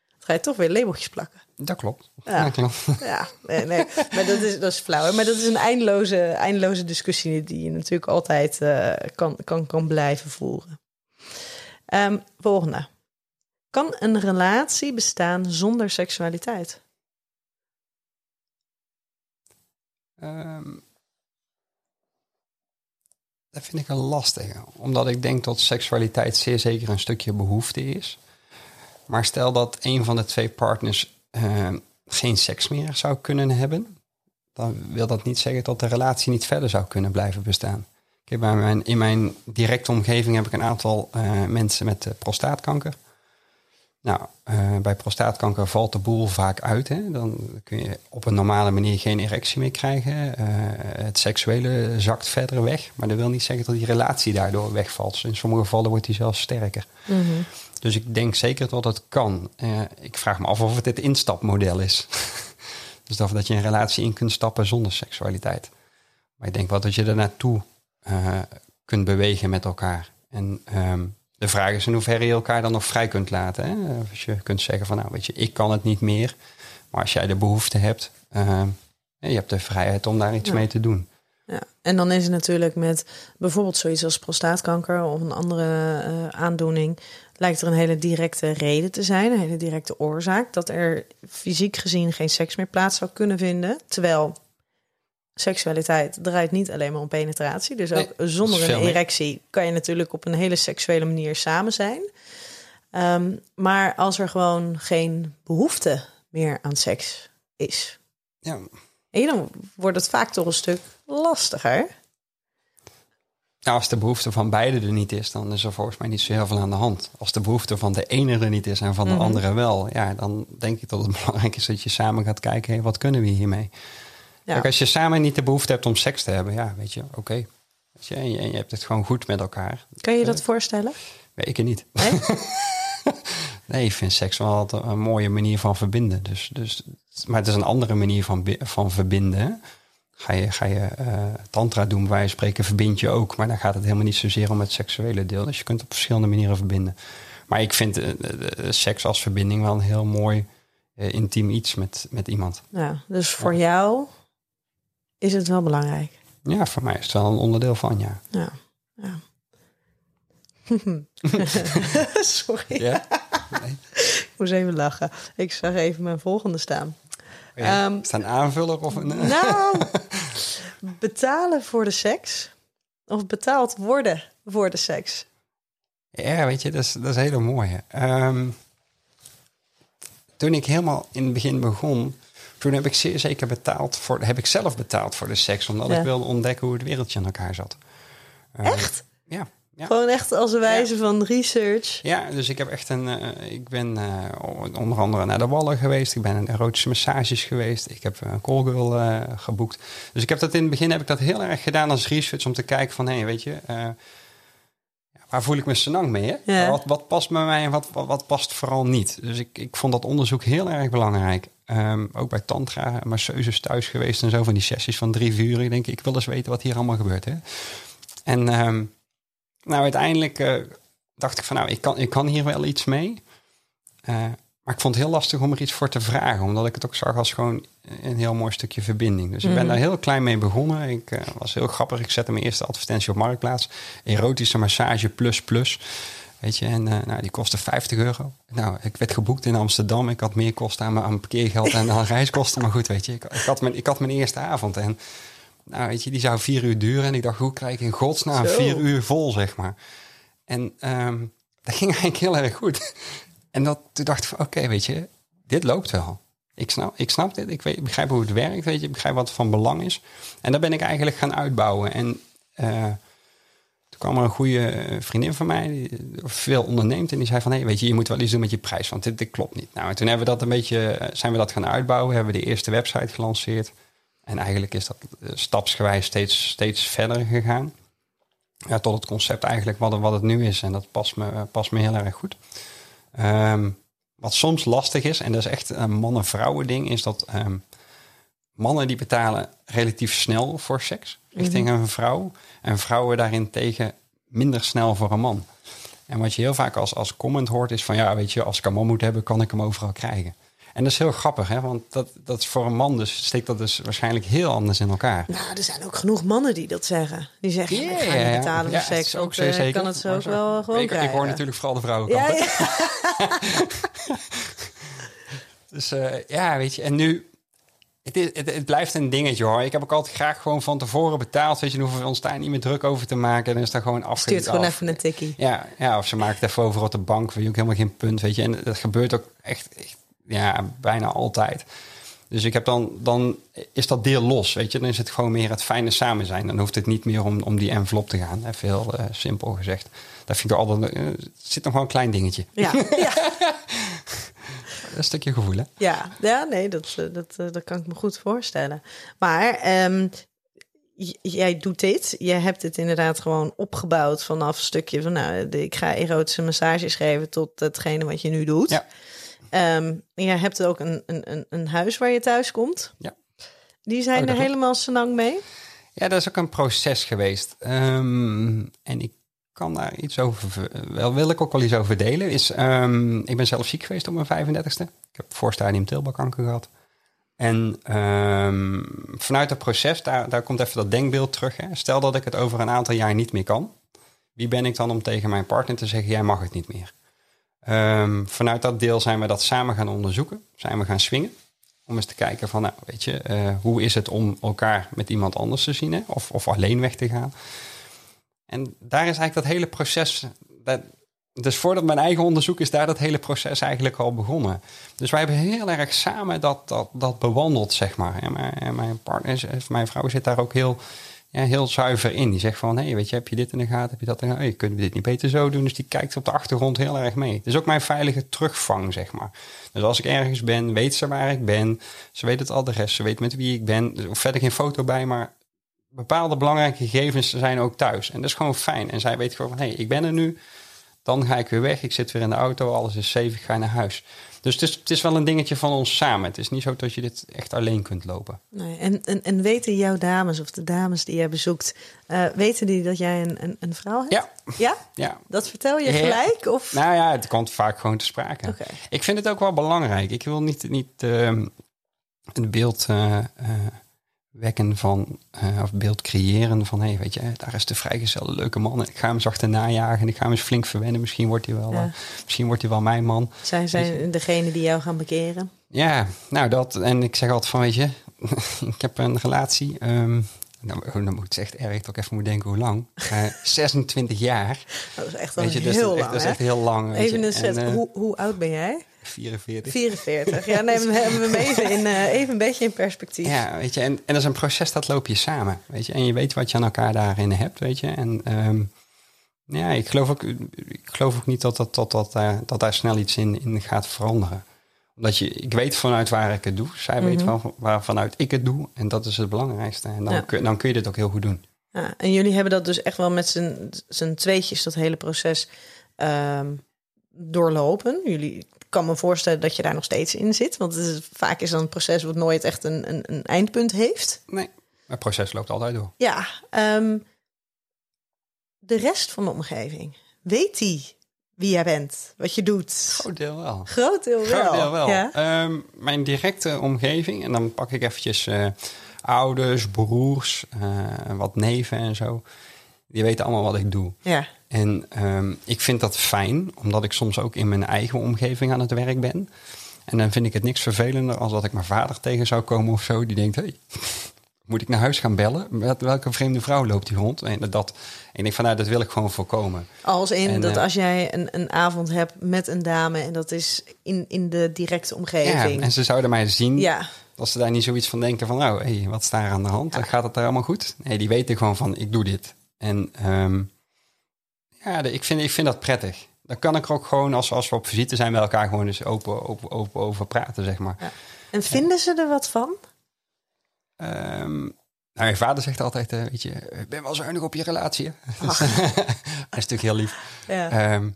Dan ga je toch weer labeltjes plakken.
Dat klopt.
Ja.
Dat klopt.
Ja, nee, nee. maar dat is, dat is flauw. hè. Maar dat is een eindeloze, eindeloze discussie die je natuurlijk altijd eh, kan, kan, kan blijven voeren. Ehm, volgende. Kan een relatie bestaan zonder seksualiteit?
Ehm, dat vind ik een lastige. Omdat ik denk dat seksualiteit zeer zeker een stukje behoefte is. Maar stel dat een van de twee partners ehm, geen seks meer zou kunnen hebben. Dan wil dat niet zeggen dat de relatie niet verder zou kunnen blijven bestaan. Bij mijn, in mijn directe omgeving heb ik een aantal eh, mensen met eh, prostaatkanker. Nou, eh, bij prostaatkanker valt de boel vaak uit. Hè? Dan kun je op een normale manier geen erectie meer krijgen. Eh, het seksuele zakt verder weg. Maar dat wil niet zeggen dat die relatie daardoor wegvalt. In sommige gevallen wordt die zelfs sterker. Dus ik denk zeker dat het kan. Eh, ik vraag me af of het het instapmodel is. [laughs] dus of dat je een relatie in kunt stappen zonder seksualiteit. Maar ik denk wel dat je er naartoe kunt bewegen met elkaar. En ehm, de vraag is in hoeverre je elkaar dan nog vrij kunt laten. Hè? Als je kunt zeggen van nou weet je, ik kan het niet meer. Maar als jij de behoefte hebt, ehm, je hebt de vrijheid om daar iets
Ja.
mee te doen.
Ja. En dan is het natuurlijk met bijvoorbeeld zoiets als prostaatkanker of een andere eh, aandoening, lijkt er een hele directe reden te zijn, een hele directe oorzaak, dat er fysiek gezien geen seks meer plaats zou kunnen vinden. Terwijl seksualiteit draait niet alleen maar om penetratie. Dus ook
Nee,
zonder een erectie kan je natuurlijk op een hele seksuele manier samen zijn. Ehm, maar als er gewoon geen behoefte meer aan seks is,
Ja,
en dan wordt het vaak toch een stuk lastiger.
Nou, als de behoefte van beide er niet is, dan is er volgens mij niet zo heel veel aan de hand. Als de behoefte van de ene er niet is en van de
Mhm.
andere wel, ja, dan denk ik dat het [laughs] belangrijk is dat je samen gaat kijken, wat kunnen we hiermee?
Ja.
Kijk, als je samen niet de behoefte hebt om seks te hebben, ja, weet je, oké. Je, en je, en je hebt het gewoon goed met elkaar.
Kan je dat voorstellen?
Weet ik niet.
Nee? [laughs]
Nee, ik vind seks wel altijd een mooie manier van verbinden. Dus, dus, maar het is een andere manier van, van verbinden. Ga je, ga je eh, tantra doen, waar je spreken, verbind je ook. Maar dan gaat het helemaal niet zozeer om het seksuele deel. Dus je kunt op verschillende manieren verbinden. Maar ik vind eh, seks als verbinding wel een heel mooi eh, intiem iets met, met iemand.
Ja, dus voor jou is het wel belangrijk.
Ja, voor mij is het wel een onderdeel van, ja.
Ja. ja. [laughs] Sorry,
Ja? [laughs]
ik moest even lachen. Ik zag even mijn volgende staan.
ja.
Ehm,
is dat een aanvuller of een...
Nou, [laughs] betalen voor de seks of betaald worden voor de seks?
Ja, weet je, dat is, dat is een hele mooie. Ehm, toen ik helemaal in het begin begon, toen heb ik zeer zeker betaald voor, heb ik zelf betaald voor de seks, omdat
Ja.
ik wilde ontdekken hoe het wereldje in elkaar zat. Eh,
Echt?
Ja. Ja.
Gewoon echt als een wijze van research.
Ja, dus ik heb echt een. eh, ik ben eh, onder andere naar de Wallen geweest. Ik ben in erotische massages geweest. Ik heb een callgirl eh geboekt. Dus ik heb dat in het begin heb ik dat heel erg gedaan als research om te kijken van hé, weet je, waar voel ik me senang mee? Hè?
Ja.
Wat, wat past bij mij en wat, wat, wat past vooral niet? Dus ik, ik vond dat onderzoek heel erg belangrijk. Ehm, ook bij tantra, masseuses thuis geweest en zo van die sessies van drie, vier uur. Ik denk, ik wil eens weten wat hier allemaal gebeurt. Hè? En ehm, nou, uiteindelijk eh, dacht ik van nou, ik kan, ik kan hier wel iets mee. Eh, maar ik vond het heel lastig om er iets voor te vragen, omdat ik het ook zag als gewoon een heel mooi stukje verbinding. Dus ik ben
Mhm.
daar heel klein mee begonnen. Ik eh, was heel grappig. Ik zette mijn eerste advertentie op Marktplaats. Erotische massage plus plus. Weet je, en eh, nou, die kostte 50 euro. Nou, ik werd geboekt in Amsterdam. Ik had meer kosten aan mijn, aan parkeergeld en aan [laughs] reiskosten. Maar goed, weet je, ik, ik, had mijn, ik had mijn eerste avond. En nou, weet je, die zou vier uur duren. En ik dacht, hoe krijg ik in godsnaam
Zo.
vier uur vol, zeg maar. En ehm, dat ging eigenlijk heel erg goed. En dat, toen dacht ik van, oké, weet je, dit loopt wel. Ik snap, ik snap dit, ik, weet, ik begrijp hoe het werkt, weet je, ik begrijp wat van belang is. En daar ben ik eigenlijk gaan uitbouwen. En eh, toen kwam er een goede vriendin van mij, die veel onderneemt. En die zei van, hé, weet je, je moet wel iets doen met je prijs, want dit, klopt niet. Nou, en toen hebben we dat een beetje, eh, zijn we dat gaan uitbouwen, hebben we de eerste website gelanceerd. En eigenlijk is dat eh, stapsgewijs steeds, steeds verder gegaan. Ja, tot het concept eigenlijk wat, wat het nu is. En dat past me, past me heel erg goed. Ehm, wat soms lastig is, en dat is echt een mannen-vrouwen ding, is dat ehm, mannen die betalen relatief snel voor seks richting een vrouw. En vrouwen daarentegen minder snel voor een man. En wat je heel vaak als, als comment hoort is van ja, weet je, als ik een man moet hebben, kan ik hem overal krijgen. En dat is heel grappig, hè? want dat, dat is voor een man dus steekt dat dus waarschijnlijk heel anders in elkaar.
Nou, er zijn ook genoeg mannen die dat zeggen. Die zeggen, ja, ik ga niet betalen voor
Ja,
seks.
is ook
eh,
zeker.
ik kan het zo ook wel gewoon
ik, ik
krijgen.
hoor natuurlijk vooral de vrouwenkant.
ja, ja. [laughs]
Dus eh, ja, weet je, en nu, het, is, het, het blijft een dingetje hoor. Ik heb ook altijd graag gewoon van tevoren betaald. Weet je, dan hoeven we ons daar niet meer druk over te maken. Dan is dat gewoon af.
Stuurt gewoon even een tikkie.
Ja, ja, of ze maakt het even over op de bank. Weet je ook helemaal geen punt, weet je. En dat gebeurt ook echt, echt ja, bijna altijd. Dus ik heb dan, dan is dat deel los, weet je. Dan is het gewoon meer het fijne samen zijn. Dan hoeft het niet meer om, om die envelop te gaan. Even heel eh, simpel gezegd. Dat vind ik altijd, eh, het zit nog wel een klein dingetje.
Ja, ja, [laughs] [laughs]
Een stukje gevoel, hè?
ja. ja nee, dat, eh, dat, eh, dat kan ik me goed voorstellen. Maar ehm, jij doet dit. Je hebt het inderdaad gewoon opgebouwd vanaf een stukje van... nou, ik ga erotische massages geven tot hetgene wat je nu doet.
Ja.
Ehm, je hebt ook een, een, een, huis waar je thuis komt.
Ja.
Die
Oh,
zijn
dat
er helemaal senang mee.
Ja, dat is ook een proces geweest. Ehm, en ik kan daar iets over, ver- wel wil ik ook wel iets over delen. Is, ehm, ik ben zelf ziek geweest op mijn 35ste. Ik heb voorstadium teelbalkanker gehad. En vanuit het proces, daar, daar komt even dat denkbeeld terug. Hè. Stel dat ik het over een aantal jaar niet meer kan. Wie ben ik dan om tegen mijn partner te zeggen, jij mag het niet meer? Ehm, vanuit dat deel zijn we dat samen gaan onderzoeken. Zijn we gaan swingen. Om eens te kijken van, nou, weet je, eh, hoe is het om elkaar met iemand anders te zien? Hè? Of, of alleen weg te gaan. En daar is eigenlijk dat hele proces... Dat, dus voordat mijn eigen onderzoek is daar dat hele proces eigenlijk al begonnen. Dus wij hebben heel erg samen dat, dat, dat bewandeld, zeg maar. Mijn, en mijn partner, mijn vrouw zit daar ook heel, heel zuiver in. Die zegt van, hé, weet je, heb je dit in de gaten? Heb je dat in de gaten? Hey, we dit niet beter zo doen? Dus die kijkt op de achtergrond heel erg mee. Dus ook mijn veilige terugvang, zeg maar. Dus als ik ergens ben, weet ze waar ik ben. Ze weet het adres, ze weet met wie ik ben. Er hoeft verder geen foto bij, maar bepaalde belangrijke gegevens zijn ook thuis. En dat is gewoon fijn. En zij weet gewoon van, hé, hey, ik ben er nu. Dan ga ik weer weg. Ik zit weer in de auto. Alles is safe. Ik ga naar huis. Dus het is, het is wel een dingetje van ons samen. Het is niet zo dat je dit echt alleen kunt lopen.
Nee, en, en, en weten jouw dames of de dames die jij bezoekt, eh, weten die dat jij een, een, een vrouw hebt?
Ja.
Ja?
Ja.
Dat vertel je
Ja.
gelijk? Of?
Nou ja, het komt vaak gewoon te sprake.
Oké.
Ik vind het ook wel belangrijk. Ik wil niet, niet ehm, een beeld eh, eh, wekken van, eh, of beeld creëren van, hé, hey, weet je, daar is de vrijgezelle leuke man. Ik ga hem zacht najagen en ik ga hem eens flink verwennen. Misschien wordt hij wel,
Ja.
eh, misschien wordt hij wel mijn man.
Zij zijn degene die jou gaan bekeren?
Ja, nou dat. En ik zeg altijd van, weet je, [laughs] ik heb een relatie. ehm nou, dan moet het echt erg dat ik even moet denken hoe lang. Eh, [laughs] 26 jaar.
Dat is echt wel
Weet je, dus
heel
dat, is
lang,
echt, dat is echt heel lang.
Even een set.
En, eh,
hoe, hoe oud ben jij?
44.
44. Ja, neem hebben we hem even, in, eh, even een beetje in perspectief.
Ja, weet je, en, en dat is een proces dat loop je samen, weet je. En je weet wat je aan elkaar daarin hebt, weet je. En ehm, ja, ik geloof ook, ik geloof ook niet dat, dat, dat, dat, daar dat daar snel iets in, in gaat veranderen. Omdat je, ik weet vanuit waar ik het doe. Zij weet
Mhm.
van, waar vanuit ik het doe. En dat is het belangrijkste. En dan,
Ja.
kun, dan kun je dit ook heel goed doen.
Ja, en jullie hebben dat dus echt wel met z'n tweetjes, dat hele proces, ehm, doorlopen. Jullie kan me voorstellen dat je daar nog steeds in zit. Want het is, vaak is dan een proces wat nooit echt een, een, een eindpunt heeft.
Nee, het proces loopt altijd door.
Ja, ehm, de rest van de omgeving, weet die wie jij bent, wat je doet?
Groot deel wel.
Groot deel wel.
Groot deel wel.
Ja?
Ehm, mijn directe omgeving, en dan pak ik eventjes eh, ouders, broers, eh, wat neven en zo. Die weten allemaal wat ik doe.
ja.
En ehm, ik vind dat fijn, omdat ik soms ook in mijn eigen omgeving aan het werk ben. En dan vind ik het niks vervelender als dat ik mijn vader tegen zou komen of zo. Die denkt, hey, [laughs] moet ik naar huis gaan bellen? Met welke vreemde vrouw loopt hier rond? En dat, en ik denk van, nou, dat wil ik gewoon voorkomen.
Als in
En,
dat
eh,
als jij een, een avond hebt met een dame en dat is in, in de directe
Ja,
omgeving.
en ze zouden mij zien,
Ja,
als ze daar niet zoiets van denken van, nou, hey, wat is daar aan de hand? Gaat het daar allemaal goed? Nee, die weten gewoon van, ik doe dit. En ehm, ja, ik vind, ik vind dat prettig. Dan kan ik er ook gewoon, als, als we op visite zijn, met elkaar gewoon eens open, open, open over praten, zeg maar.
En vinden ze er wat van?
Ehm, nou, mijn vader zegt altijd, eh, weet je, ik ben wel zuinig op je relatie. hè."
Ach. [laughs]
dat is natuurlijk heel lief.
Ja.
Ehm,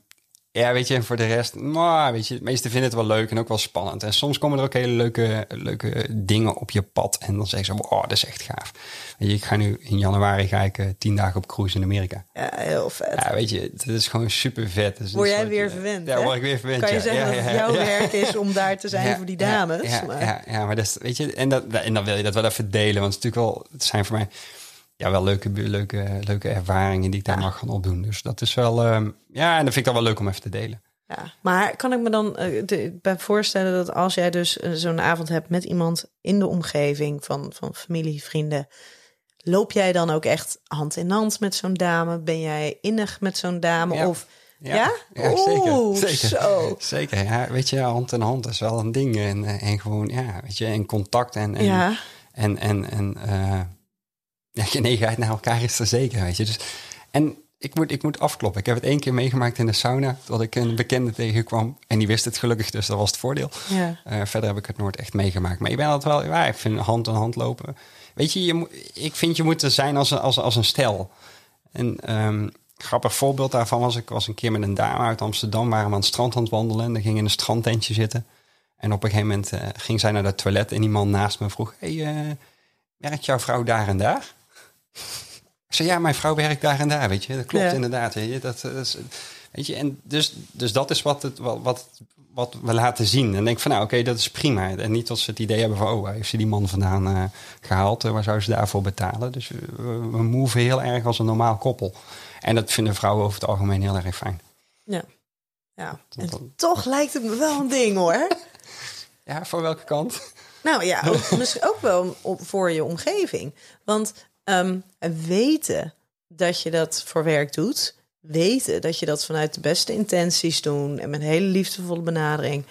ja, weet je, en voor de rest, maar weet je, de meesten vinden het wel leuk en ook wel spannend. En soms komen er ook hele leuke, leuke dingen op je pad. En dan zeggen ze, oh, dat is echt gaaf. Weet je, ik ga nu in januari ga ik eh, tien dagen op cruise in Amerika.
ja, heel vet.
Ja, weet je, het is gewoon super vet. Dus
Word jij weer
eh,
verwend,
Ja, word ik weer verwend.
kan je
ja.
zeggen
Ja,
dat jouw werk is om daar te zijn voor die dames?
Ja,
maar,
ja, ja, maar dat is, weet je, en, dat, en dan wil je dat wel even delen. Want het, is natuurlijk wel, het zijn voor mij ja, wel leuke, leuke, leuke ervaringen die ik daar
Ja.
mag gaan opdoen. Dus dat is wel, ehm, ja, en dat vind ik dan wel leuk om even te delen.
ja. maar kan ik me dan eh, de- bij voorstellen dat als jij dus eh, zo'n avond hebt met iemand in de omgeving van, van familie, vrienden, loop jij dan ook echt hand in hand met zo'n dame? Ben jij innig met zo'n dame?
Ja.
Of
Ja,
Ja?
ja
Oeh,
zeker. Zeker.
zo.
zeker. Ja, weet je, hand in hand is wel een ding. En, eh, en gewoon, ja, weet je, in contact en, en,
ja,
en, en, en ja, genegenheid naar elkaar is er zeker, weet je. Dus, en ik moet, ik moet afkloppen. Ik heb het één keer meegemaakt in de sauna, dat ik een bekende tegenkwam. En die wist het gelukkig, dus dat was het voordeel.
ja.
Eh, verder heb ik het nooit echt meegemaakt. Maar ik ben altijd wel, ja, ik vind hand in hand lopen. Weet je, je moet, ik vind je moet er zijn als een, als, als een stel. En ehm, grappig voorbeeld daarvan was, ik was een keer met een dame uit Amsterdam, waren we aan het strand aan het wandelen. En dan ging in een strandtentje zitten. En op een gegeven moment eh, ging zij naar het toilet en die man naast me vroeg, hey, eh, werkt jouw vrouw daar en daar? Ik zei, ja, mijn vrouw werkt daar en daar, weet je. Dat klopt
Ja.
inderdaad. Weet je. Dat, dat is, weet je, en dus, dus dat is wat, het, wat, wat, wat we laten zien. En denk van, nou oké, dat is prima. En niet als ze het idee hebben van, oh, waar heeft ze die man vandaan eh, gehaald? Eh, waar zou ze daarvoor betalen? Dus we, we, we moven heel erg als een normaal koppel. En dat vinden vrouwen over het algemeen heel erg fijn.
ja. ja. En
Dat-
toch lijkt het me wel een ding hoor. [laughs]
Ja, voor welke kant?
Nou ja, ook, [laughs] misschien ook wel voor je omgeving. Want ehm, weten dat je dat voor werk doet, weten dat je dat vanuit de beste intenties doet en met een hele liefdevolle benadering,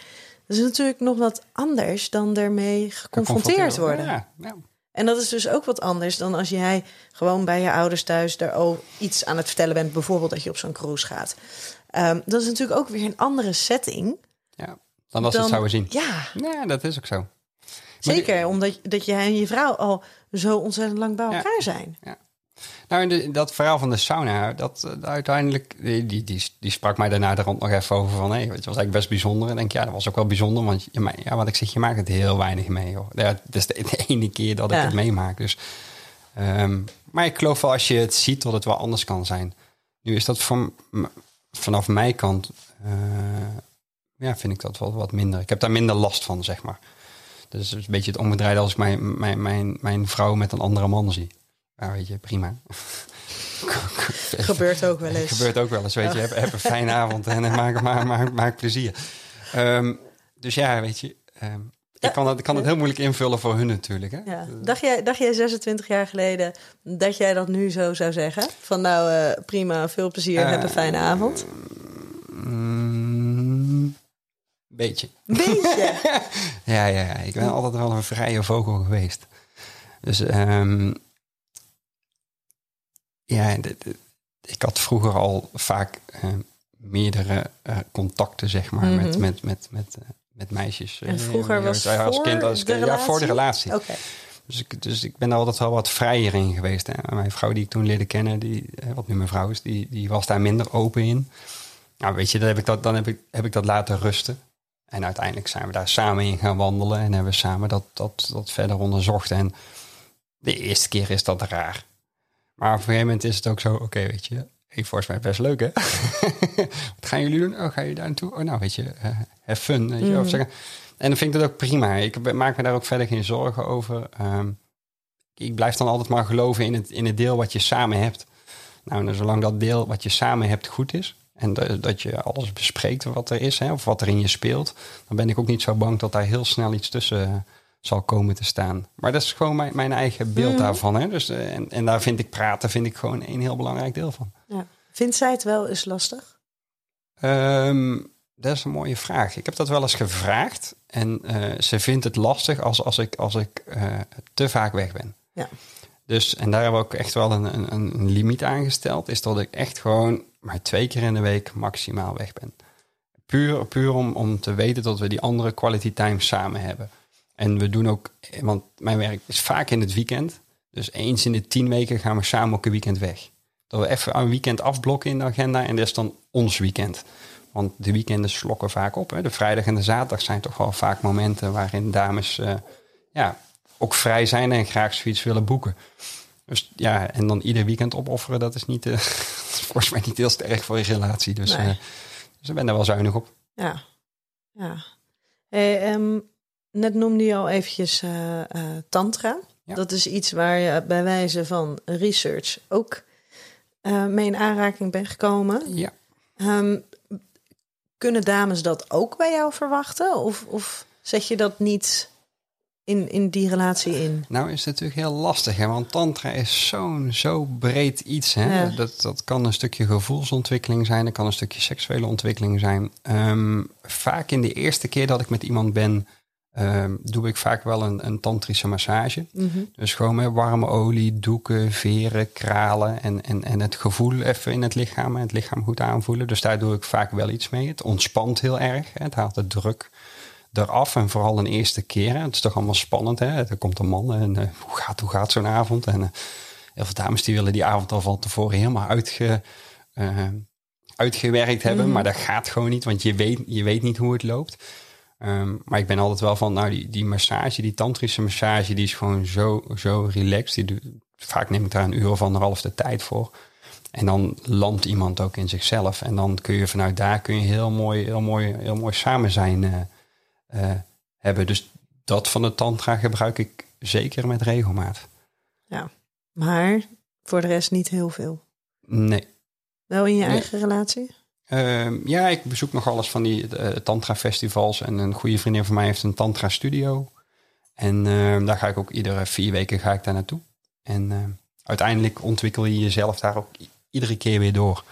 dat is natuurlijk nog wat anders dan daarmee geconfronteerd worden.
Ja, ja.
En dat is dus ook wat anders dan als jij gewoon bij je ouders thuis daar ook iets aan het vertellen bent, bijvoorbeeld dat je op zo'n cruise gaat. Ehm, dat is natuurlijk ook weer een andere setting.
ja. Dan als ze
dan,
het zouden zien.
Ja,
Ja, dat is ook zo.
Zeker. Omdat dat jij en je vrouw al zo ontzettend lang bij
Ja.
elkaar zijn.
Nou, en de- dat verhaal van de sauna, dat eh, uiteindelijk, die, die, die, die sprak mij daarna de rond nog even over van, hé, het was eigenlijk best bijzonder. En ik denk, ja, dat was ook wel bijzonder, want je, ja, wat ik zeg, je maakt het heel weinig mee. Hoor. Ja, het is de, [laughs] de ene keer dat ik
Ja.
het meemaak. Dus, ehm, maar ik geloof wel als je het ziet dat het wel anders kan zijn. Nu is dat van, vanaf mijn kant, eh, ja, vind ik dat wel wat minder. Ik heb daar minder last van, zeg maar. Dus het is een beetje het omgedraaide als ik mijn, mijn, mijn, mijn vrouw met een andere man zie. Ja, weet je, prima. [laughs]
Gebeurt ook wel eens.
Gebeurt ook wel eens, weet je. Heb, heb een fijne avond en eh, maak, maak, maak, maak plezier. Ehm, dus ja, weet je. ehm, ik, kan het, ik kan heel moeilijk invullen voor hun natuurlijk. Hè?
Ja. Dacht, jij, dacht jij 26 jaar geleden dat jij dat nu zo zou zeggen? Van nou, eh, prima, veel plezier, heb een fijne avond.
Mm, beetje.
Beetje. [laughs]
Ja, ja, ja, ik ben altijd wel een vrije vogel geweest. Dus ehm, ja, ik had vroeger al vaak eh, meerdere eh, contacten, zeg maar, met,
Mhm.
met, met, met, eh, met meisjes.
En vroeger was
als kind, als
de
Ja, voor de relatie.
Oké.
Dus, ik, dus ik ben daar altijd wel wat vrijer in geweest. Hè. Mijn vrouw die ik toen leerde kennen, die, wat nu mijn vrouw is, die, die was daar minder open in. Nou, weet je, dan heb ik dat, dan heb ik, heb ik dat laten rusten. En uiteindelijk zijn we daar samen in gaan wandelen en hebben we samen dat, dat, dat verder onderzocht. En de eerste keer is dat raar. Maar op een gegeven moment is het ook zo, oké, weet je, ik volgens mij best leuk, hè? [laughs] Wat gaan jullie doen? Oh, ga je daar naartoe? Oh, nou, weet je, eh have fun. Weet je,
Mhm.
of zeggen. En dan vind ik dat ook prima. Ik maak me daar ook verder geen zorgen over. Ehm, ik blijf dan altijd maar geloven in het, in het deel wat je samen hebt. Nou, en zolang dat deel wat je samen hebt goed is... en dat, dat je alles bespreekt wat er is, hè, of wat er in je speelt... dan ben ik ook niet zo bang dat daar heel snel iets tussen eh, zal komen te staan. Maar dat is gewoon mijn, mijn eigen beeld
Mhm.
daarvan. Hè. Dus, eh, en, en daar vind ik praten vind ik gewoon een heel belangrijk deel van.
Ja. Vindt zij het wel eens lastig?
Ehm, dat is een mooie vraag. Ik heb dat wel eens gevraagd. En eh, ze vindt het lastig als, als ik, als ik te vaak weg ben.
Ja.
Dus, en daar hebben we ook echt wel een, een, een limiet aangesteld. Is dat ik echt gewoon maar twee keer in de week maximaal weg ben. Puur, puur om, om te weten dat we die andere quality time samen hebben. En we doen ook, want mijn werk is vaak in het weekend. Dus eens in de tien weken gaan we samen ook een weekend weg. Dat we even een weekend afblokken in de agenda en dat is dan ons weekend. Want de weekenden slokken vaak op. Hè. De vrijdag en de zaterdag zijn toch wel vaak momenten waarin dames eh, ja, ook vrij zijn en graag zoiets willen boeken. Dus ja, en dan ieder weekend opofferen, dat is niet, eh, [laughs] volgens mij niet heel sterk voor je relatie. Dus,
Nee.
eh, dus ik ben daar wel zuinig op.
Ja. ja. Hey, ehm, net noemde je al eventjes eh, tantra.
Ja.
Dat is iets waar je bij wijze van research ook mee in aanraking bent gekomen.
Ja.
Ehm, kunnen dames dat ook bij jou verwachten? Of, of zet je dat niet in, in die relatie in?
Nou is het natuurlijk heel lastig, hè? want tantra is zo'n zo breed iets. Hè?
Ja.
Dat, dat kan een stukje gevoelsontwikkeling zijn, dat kan een stukje seksuele ontwikkeling zijn. Ehm, vaak in de eerste keer dat ik met iemand ben, ehm, doe ik vaak wel een, een tantrische massage.
Mhm.
Dus gewoon met warme olie, doeken, veren, kralen en, en, en het gevoel even in het lichaam en het lichaam goed aanvoelen. Dus daar doe ik vaak wel iets mee. Het ontspant heel erg, hè? het haalt de druk eraf en vooral een eerste keer. Hè? Het is toch allemaal spannend. Hè? Er komt een man en eh, hoe gaat, hoe gaat zo'n avond? En eh, heel veel dames die willen die avond al van tevoren helemaal uitge, eh, uitgewerkt hebben.
Mhm.
Maar dat gaat gewoon niet, want je weet, je weet niet hoe het loopt. Ehm, maar ik ben altijd wel van, nou, die, die massage, die tantrische massage, die is gewoon zo, zo relaxed. Die vaak neem ik daar een uur of anderhalf de tijd voor. En dan landt iemand ook in zichzelf. En dan kun je vanuit daar kun je heel mooi, heel mooi, heel mooi samen zijn eh, hebben. Dus dat van de tantra gebruik ik zeker met regelmaat.
Maar voor de rest niet heel veel.
Nee.
Wel in je
Nee.
eigen relatie?
Ehm, ja, ik bezoek nog alles van die eh, tantra-festivals. En een goede vriendin van mij heeft een tantra-studio. En ehm, daar ga ik ook iedere vier weken ga ik daar naartoe. En ehm, uiteindelijk ontwikkel je jezelf daar ook iedere keer weer door.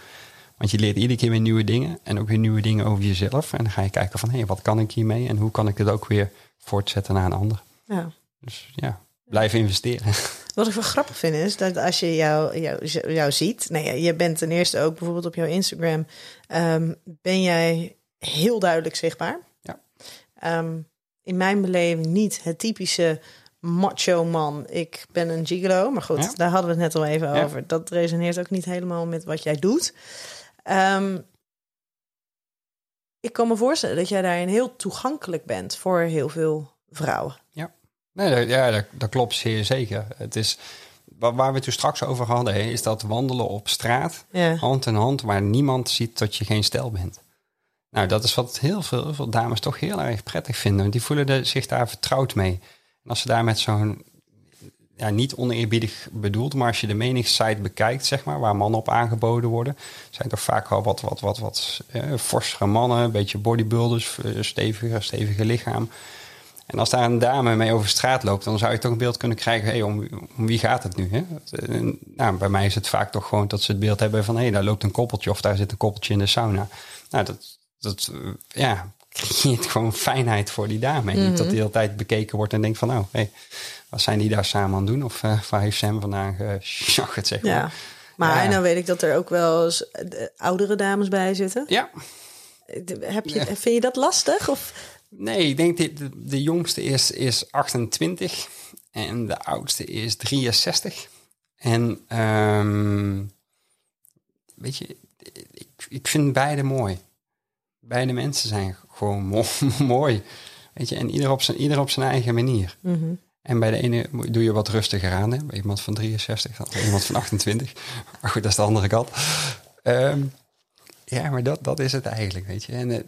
Want je leert iedere keer weer nieuwe dingen. En ook weer nieuwe dingen over jezelf. En dan ga je kijken van, hé, wat kan ik hiermee? En hoe kan ik het ook weer voortzetten naar een ander?
Ja.
Dus ja, blijf investeren. [laughs]
Wat ik wel grappig vind is dat als je jou, jou, jou ziet, nou ja, je bent ten eerste ook bijvoorbeeld op jouw Instagram, ehm, ben jij heel duidelijk zichtbaar.
Ja.
Ehm, in mijn beleving niet het typische macho man, ik ben een gigolo. Maar goed,
Ja.
daar hadden we het net al even
Ja.
over. Dat resoneert ook niet helemaal met wat jij doet. Ehm, ik kan me voorstellen dat jij daarin heel toegankelijk bent voor heel veel vrouwen.
Nee, dat- ja, dat, dat klopt zeer zeker. Het is, waar, we het toen straks over hadden, is dat wandelen op straat,
Ja.
hand in hand, waar niemand ziet dat je geen stijl bent. Nou, dat is wat heel veel, dames toch heel erg prettig vinden. Want die voelen zich daar vertrouwd mee. En als ze daar met zo'n, ja, niet oneerbiedig bedoeld, maar als je de menigste bekijkt, zeg maar, waar mannen op aangeboden worden, zijn toch vaak wel wat, wat, wat, wat eh, mannen, een beetje bodybuilders, eh, steviger, stevige lichaam. En als daar een dame mee over straat loopt, dan zou je toch een beeld kunnen krijgen: hey, om, om wie gaat het nu? Hè? Eh, Nou, bij mij is het vaak toch gewoon dat ze het beeld hebben van: hé, hey, daar loopt een koppeltje of daar zit een koppeltje in de sauna. Nou, dat, dat eh, ja, creëert gewoon fijnheid voor die dame. En niet dat die de hele tijd bekeken wordt en denkt: van, nou, hey, wat zijn die daar samen aan het doen? Of eh waar heeft Sam vandaag geschacht, zeg maar.
Ja. Maar
Ja.
nou weet ik dat er ook wel eens eh, oudere dames bij zitten.
ja.
Heb je. Vind je dat lastig? Of?
Nee, ik denk dat de, de jongste is, is 28 en de oudste is 63. En ehm, weet je, ik, ik vind beide mooi. Beide mensen zijn gewoon mo- [laughs] mooi. Weet je, en ieder op zijn, ieder op zijn eigen manier.
Mhm.
En bij de ene doe je wat rustiger aan. Hè? Bij iemand van 63, dan bij iemand van 28. [laughs] Maar goed, dat is de andere kant. Ehm, ja, maar dat, dat is het eigenlijk, weet je. En het,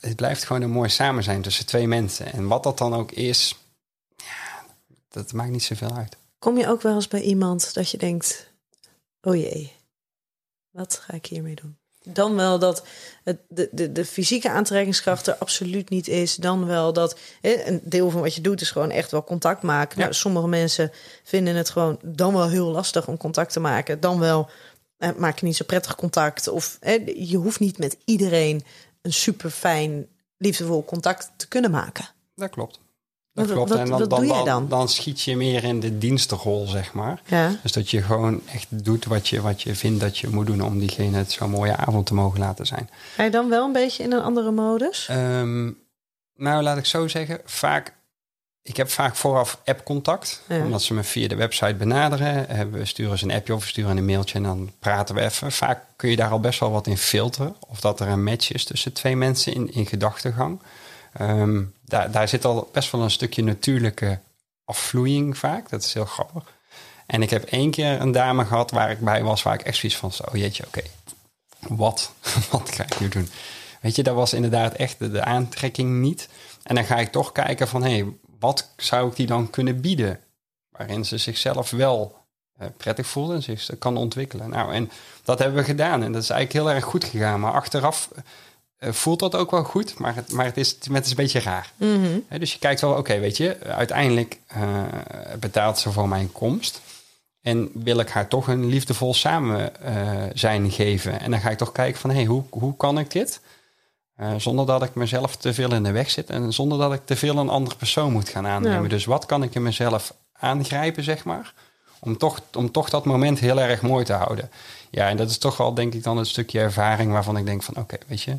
het blijft gewoon een mooi samen zijn tussen twee mensen. En wat dat dan ook is, ja, dat maakt niet zoveel uit.
Kom je ook wel eens bij iemand dat je denkt: oh jee, wat ga ik hiermee doen? Dan wel dat het, de, de, de fysieke aantrekkingskracht er absoluut niet is. Dan wel dat hè, een deel van wat je doet is gewoon echt wel contact maken.
Ja.
Nou, sommige mensen vinden het gewoon dan wel heel lastig om contact te maken. Dan wel eh, maak je niet zo prettig contact. Of hè, je hoeft niet met iedereen een super fijn, liefdevol contact te kunnen maken.
Dat klopt. Dat
Wat-
klopt.
wat-
en dan,
wat
dan,
je
dan, schiet je meer in de dienstenrol, zeg maar.
Ja.
Dus dat je gewoon echt doet wat je, wat je vindt dat je moet doen om diegene het zo'n mooie avond te mogen laten zijn.
Ga je dan wel een beetje in een andere modus?
Ehm, nou, laat ik zo zeggen. Vaak, ik heb vaak vooraf appcontact.
Ja.
Omdat ze me via de website benaderen. Eh, We sturen ze een appje of we sturen een mailtje en dan praten we even. Vaak kun je daar al best wel wat in filteren. Of dat er een match is tussen twee mensen in, in gedachtegang. Ehm, daar, daar zit al best wel een stukje natuurlijke afvloeiing vaak. Dat is heel grappig. En ik heb één keer een dame gehad waar ik bij was, waar ik echt zoiets van, oh jeetje, oké, wat, [laughs] wat ga ik nu doen? Weet je, dat was inderdaad echt de, aantrekking niet. En dan ga ik toch kijken van, hé, hey, wat zou ik die dan kunnen bieden? Waarin ze zichzelf wel eh, prettig voelen en zich kan ontwikkelen. Nou, en dat hebben we gedaan. En dat is eigenlijk heel erg goed gegaan. Maar achteraf voelt dat ook wel goed, maar het, maar het, is, het is een beetje raar.
Mhm.
Dus je kijkt wel, oké, weet je, uiteindelijk eh, betaalt ze voor mijn komst. En wil ik haar toch een liefdevol samen eh, zijn geven. En dan ga ik toch kijken van, hé, hey, hoe, hoe kan ik dit? Eh, zonder dat ik mezelf te veel in de weg zit. En zonder dat ik te veel een andere persoon moet gaan aannemen.
Ja.
Dus wat kan ik in mezelf aangrijpen, zeg maar? Om toch, om toch dat moment heel erg mooi te houden. Ja, en dat is toch wel, denk ik, dan een stukje ervaring waarvan ik denk van, oké, weet je...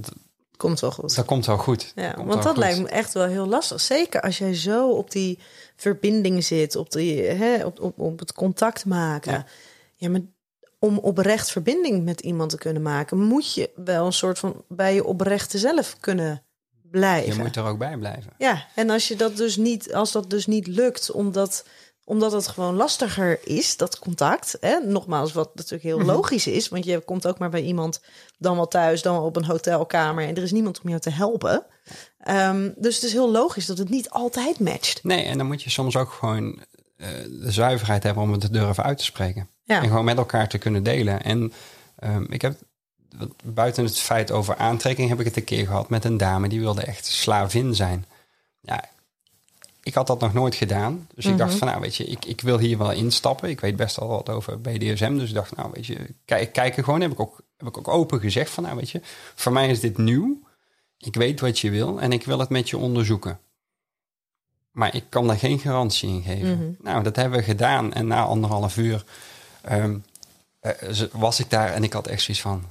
d-
Komt wel goed.
dat komt wel goed.
Ja, want dat
goed.
lijkt me echt wel heel lastig. Zeker als jij zo op die verbinding zit, op, die, hè, op, op, op het contact maken. Ja.
Ja.
maar om oprecht verbinding met iemand te kunnen maken, moet je wel een soort van bij je oprechte zelf kunnen blijven.
Je moet er ook bij blijven.
Ja, en als je dat dus niet, als dat dus niet lukt, omdat, omdat het gewoon lastiger is, dat contact. Hè? Nogmaals, wat natuurlijk heel
Mhm.
logisch is, want je komt ook maar bij iemand, dan wel thuis, dan wel op een hotelkamer en er is niemand om jou te helpen. Ehm, dus het is heel logisch dat het niet altijd matcht.
Nee, en dan moet je soms ook gewoon eh, de zuiverheid hebben om het te durven uit te spreken.
Ja.
En gewoon met elkaar te kunnen delen. En ehm, ik heb, buiten het feit over aantrekking, heb ik het een keer gehad met een dame die wilde echt slavin zijn. Ja, ik had dat nog nooit gedaan. Dus ik dacht van, nou weet je, ik, ik wil hier wel instappen. Ik weet best wel wat over BDSM. Dus ik dacht, nou weet je, kijk, kijken gewoon. Heb ik, ook, heb ik ook open gezegd van, nou weet je, voor mij is dit nieuw. Ik weet wat je wil en ik wil het met je onderzoeken. Maar ik kan daar geen garantie in geven. Nou, dat hebben we gedaan. En na anderhalf uur ehm, eh, was ik daar en ik had echt zoiets van...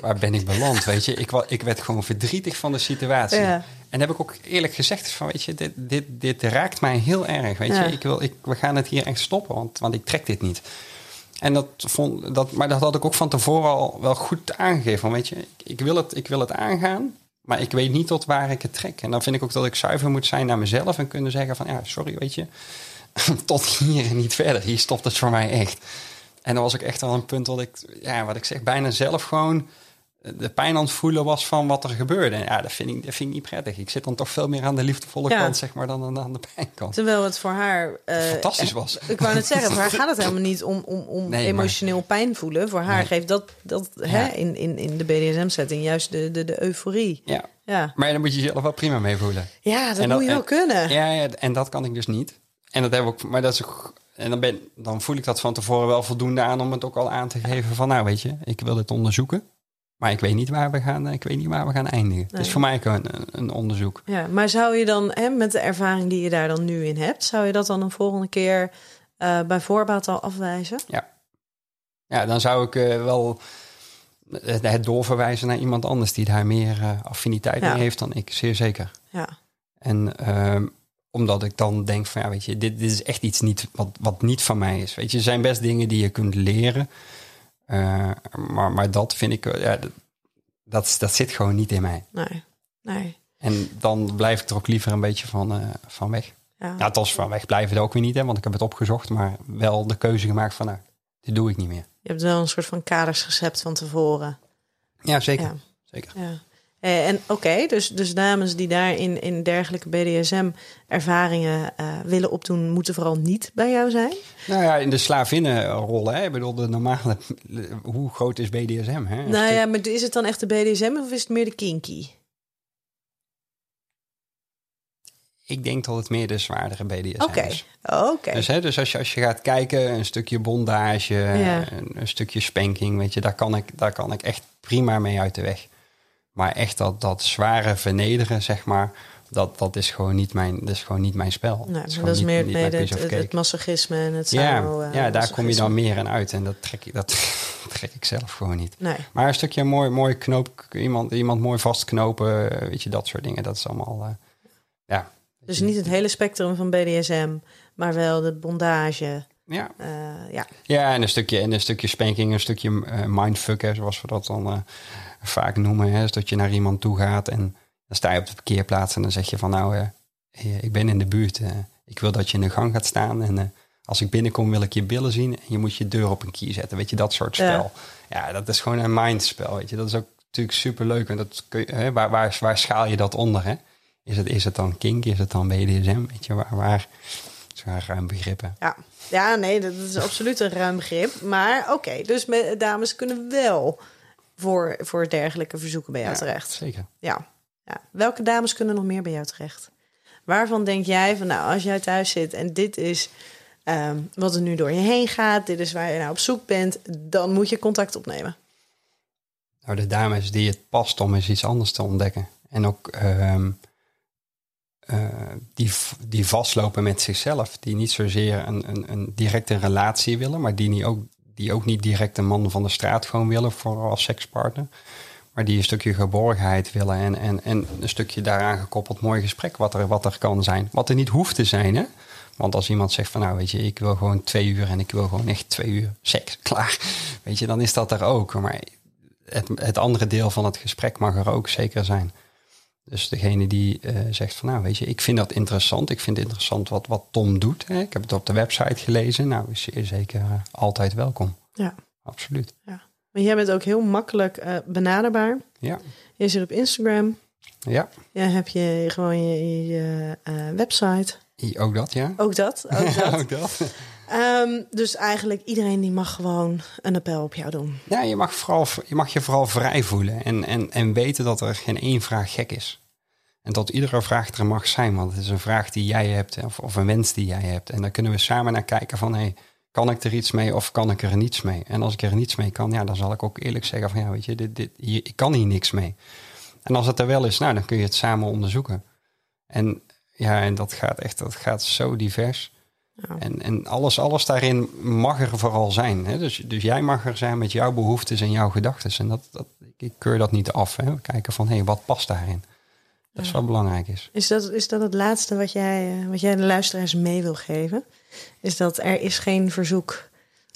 waar ben ik beland, weet je? Ik, ik werd gewoon verdrietig van de situatie.
Ja.
En heb ik ook eerlijk gezegd van, weet je, dit, dit, dit raakt mij heel erg, weet
Ja.
je? Ik wil, ik, we gaan het hier echt stoppen, want, want ik trek dit niet. En dat vond, dat, maar dat had ik ook van tevoren al wel goed aangegeven. Van, weet je, ik, ik, wil het, ik wil het aangaan, maar ik weet niet tot waar ik het trek. En dan vind ik ook dat ik zuiver moet zijn naar mezelf en kunnen zeggen van, ja, sorry, weet je, [laughs] tot hier en niet verder. Hier stopt het voor mij echt. En dan was ik echt al een punt dat ik, ja, wat ik zeg, bijna zelf gewoon de pijn aan het voelen was van wat er gebeurde. En ja, dat vind ik, dat vind ik niet prettig. Ik zit dan toch veel meer aan de liefdevolle
Ja.
kant, zeg maar, dan aan- de pijnkant.
Terwijl het voor haar... eh,
Fantastisch was.
Ik wou net zeggen, voor haar [laughs] gaat het helemaal niet om, om, om
Nee,
emotioneel pijn voelen. Voor haar
Nee.
geeft dat, dat hè, in, in, in de BDSM-setting juist de, de, de euforie.
Ja,
Ja,
maar dan moet je jezelf wel prima mee voelen.
ja dat moet je wel
en-
kunnen.
Ja, ja, en dat kan ik dus niet. En dat heb ik maar dat is ook, en dan, ben, dan voel ik dat van tevoren wel voldoende aan om het ook al aan te geven van, nou weet je, ik wil dit onderzoeken. Maar ik weet niet waar we gaan, ik weet niet waar we gaan eindigen. Het is voor mij ook een, een onderzoek.
Ja, maar zou je dan, hè, met de ervaring die je daar dan nu in hebt, zou je dat dan een volgende keer eh bij voorbaat al afwijzen?
Ja, dan zou ik eh, wel het, het doorverwijzen naar iemand anders die daar meer eh, affiniteit
Ja.
mee heeft dan ik, zeer zeker.
Ja,
En ehm, omdat ik dan denk van ja, weet je, dit, dit is echt iets niet, wat, wat niet van mij is. Weet je, er zijn best dingen die je kunt leren. Eh, maar, maar dat vind ik, eh, ja, dat, dat, dat zit gewoon niet in mij.
nee, nee.
En dan blijf ik er ook liever een beetje van, eh, van weg.
Ja.
Ja, althans van weg blijven het ook weer niet, hè, want ik heb het opgezocht. Maar wel de keuze gemaakt van nou, dit doe ik niet meer.
Je hebt wel een soort van kadersrecept van tevoren.
Ja, zeker.
Ja.
zeker.
Ja. Eh, en oké, dus, dus dames die daar in, in dergelijke BDSM-ervaringen eh, willen opdoen, moeten vooral niet bij jou zijn.
Nou ja, in de slavinnenrol, hè. Ik bedoel, de normale... Hoe groot is BDSM, hè?
Nou ja, maar is het dan echt de BDSM of is het meer de kinky?
Ik denk dat het meer de zwaardere BDSM is.
oké.
Dus, hè, dus als, je, als je gaat kijken, een stukje bondage,
Ja.
een, een stukje spanking, weet je, daar kan, ik, daar kan ik echt prima mee uit de weg. Maar echt dat, dat zware vernederen, zeg maar, dat, dat, is gewoon niet mijn, dat is gewoon niet mijn spel.
Nee,
Dat is
dat
gewoon
is
niet-
meer
niet
het, masochisme en het
Ja,
samo, eh,
ja, daar kom je dan meer in uit en dat trek, ik, dat [laughs] trek ik zelf gewoon niet.
Nee,
Maar een stukje mooi, mooi knoop, iemand, iemand mooi vastknopen, eh, weet je, dat soort dingen. Dat is allemaal, eh, ja.
dus niet het hele spectrum van BDSM, maar wel de bondage.
Ja.
ja,
ja, en een stukje, en een stukje spanking, een stukje mindfuck, hè, zoals we dat dan vaak noemen. Hè, is dat je naar iemand toe gaat en dan sta je op de parkeerplaats en dan zeg je van nou, eh, ik ben in de buurt. eh, ik wil dat je in de gang gaat staan en als ik binnenkom wil ik je billen zien en je moet je deur op een kier zetten. Weet je, dat soort spel. Ja, dat is gewoon een mindspel, weet je. Dat is ook natuurlijk super leuk. En dat kun je, hè, waar, waar, waar schaal je dat onder, hè? Is het, is het dan kink? Is het dan BDSM? Weet je, waar, waar zijn ruim begrippen?
ja. ja, nee, dat is absoluut een ruim begrip. Maar oké, dus me- dames kunnen wel voor, voor dergelijke verzoeken bij jou
Ja,
terecht.
Zeker.
Ja. ja. Welke dames kunnen nog meer bij jou terecht? Waarvan denk jij van, nou, als jij thuis zit en dit is ehm, wat er nu door je heen gaat, dit is waar je nou op zoek bent, dan moet je contact opnemen.
Nou, de dames die het past om eens iets anders te ontdekken. En ook ehm, eh, die, die vastlopen met zichzelf. Die niet zozeer een, een, een directe relatie willen, maar die, niet ook, die ook niet direct een man van de straat gewoon willen voor als sekspartner. Maar die een stukje geborgenheid willen en, en, en een stukje daaraan gekoppeld mooi gesprek wat er, wat er kan zijn. Wat er niet hoeft te zijn, hè. Want als iemand zegt van nou weet je, ik wil gewoon twee uur en ik wil gewoon echt twee uur seks, [laughs] klaar. Weet je, dan is dat er ook. Maar het, het andere deel van het gesprek mag er ook zeker zijn. Dus degene die eh, zegt van nou weet je, ik vind dat interessant. Ik vind het interessant wat, wat Tom doet. Hè. Ik heb het op de website gelezen. Nou, is zeker eh, altijd welkom.
Ja.
Absoluut.
Maar jij bent ook heel makkelijk eh, benaderbaar.
Ja.
Je zit op Instagram.
Ja,
Ja, heb je gewoon je, je website.
Ook dat ja.
Ook dat. Ook [laughs] dat.
ook dat.
Ehm, dus eigenlijk iedereen die mag gewoon een appel op jou doen.
Ja, je mag, vooral, je mag je vooral vrij voelen en, en, en weten dat er geen één vraag gek is. En dat iedere vraag er mag zijn, want het is een vraag die jij hebt of, of een wens die jij hebt. En daar kunnen we samen naar kijken van, hey, kan ik er iets mee of kan ik er niets mee? En als ik er niets mee kan, ja, dan zal ik ook eerlijk zeggen van, ja, weet je, dit, dit, hier, ik kan hier niks mee. En als het er wel is, nou, dan kun je het samen onderzoeken. En ja, en dat gaat echt, dat gaat zo divers.
Ja.
En, en alles, alles daarin mag er vooral zijn. Hè? Dus, dus jij mag er zijn met jouw behoeftes en jouw gedachten. En dat, dat, ik keur dat niet af. Hè? We kijken van, hé, hey, wat past daarin? Dat is wat belangrijk is.
Is dat, is dat het laatste wat jij, eh, wat jij de luisteraars mee wil geven? Is dat er is geen verzoek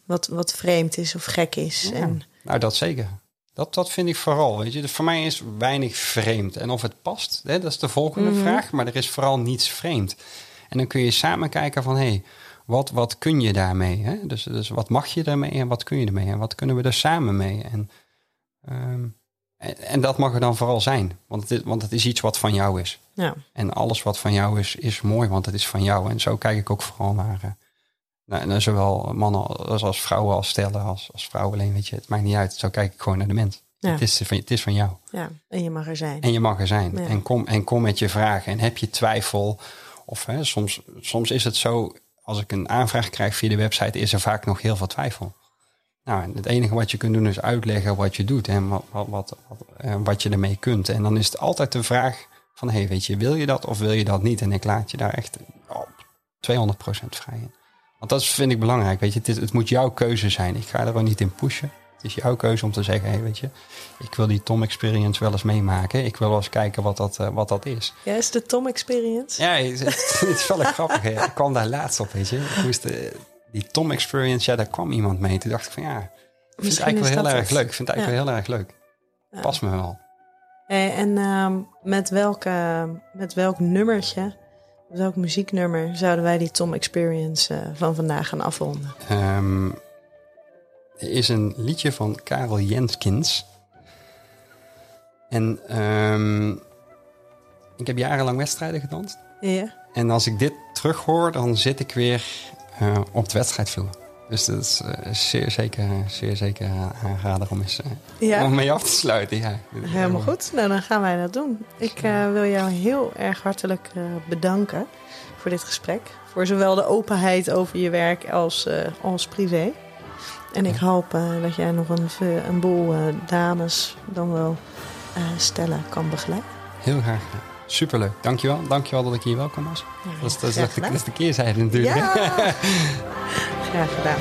wat, wat vreemd is of gek is?
Ja.
En,
Nou, dat zeker. Dat, dat vind ik vooral. Weet je. Dus voor mij is weinig vreemd. En of het past, hè, dat is de volgende
Mhm.
vraag. Maar er is vooral niets vreemd. En dan kun je samen kijken van, hé, hey, wat, wat kun je daarmee? Hè? Dus, dus wat mag je daarmee en wat kun je ermee? En wat kunnen we er samen mee? En, ehm, en, en dat mag er dan vooral zijn. Want het, is, want het is iets wat van jou is.
ja.
En alles wat van jou is, is mooi, want het is van jou. En zo kijk ik ook vooral naar, eh, naar, naar zowel mannen als, als vrouwen, als stellen, als, als vrouwen alleen. Weet je, het maakt niet uit. Zo kijk ik gewoon naar de mens.
Ja.
Het, is van, het is van jou.
ja, en je mag er zijn.
En je mag er zijn.
Ja.
En, kom, en kom met je vragen. En heb je twijfel. Of hè, soms, soms is het zo, als ik een aanvraag krijg via de website, is er vaak nog heel veel twijfel. Nou, het enige wat je kunt doen is uitleggen wat je doet en wat, wat, eh, wat je ermee kunt. En dan is het altijd de vraag van, hey, weet je, wil je dat of wil je dat niet? En ik laat je daar echt op 200% vrij in. Want dat vind ik belangrijk, weet je. Het, het moet jouw keuze zijn. Ik ga er ook niet in pushen. Het is jouw keuze om te zeggen, hey, weet je, ik wil die Tom Experience wel eens meemaken. Ik wil wel eens kijken wat dat, eh, wat dat is.
Ja, is de Tom Experience?
Ja, het, [laughs] het is wel grappig. hè. Ik kwam daar laatst op, weet je. Ik moest, eh, die Tom Experience, ja, daar kwam iemand mee. Toen dacht ik van, ja, ik vind het eigenlijk wel heel erg leuk. Ik vind het eigenlijk wel heel erg leuk.
Ja.
Past me wel.
Hey, en ehm, met, welke, met welk nummertje, met welk muzieknummer zouden wij die Tom Experience eh, van vandaag gaan afronden?
Ehm, is een liedje van Karel Jenskins. En ehm, ik heb jarenlang wedstrijden gedanst.
Ja?
En als ik dit terughoor, dan zit ik weer eh, op de wedstrijdvloer. Dus dat is eh, zeer zeker, zeer zeker aanrader om eens eh,
Ja.
om mee af te sluiten. Ja.
Helemaal goed. Nou, dan gaan wij dat doen. Ik wil jou heel erg hartelijk bedanken voor dit gesprek. Voor zowel de openheid over je werk als, als privé. En ik hoop eh, dat jij nog een, ve- een boel eh, dames, dan wel eh, stellen, kan begeleiden.
Heel graag. Superleuk. Dankjewel. Dankjewel dat ik hier welkom was.
Ja,
Dat is, dat is, dat is de keerzijde natuurlijk.
Ja, [laughs] graag gedaan.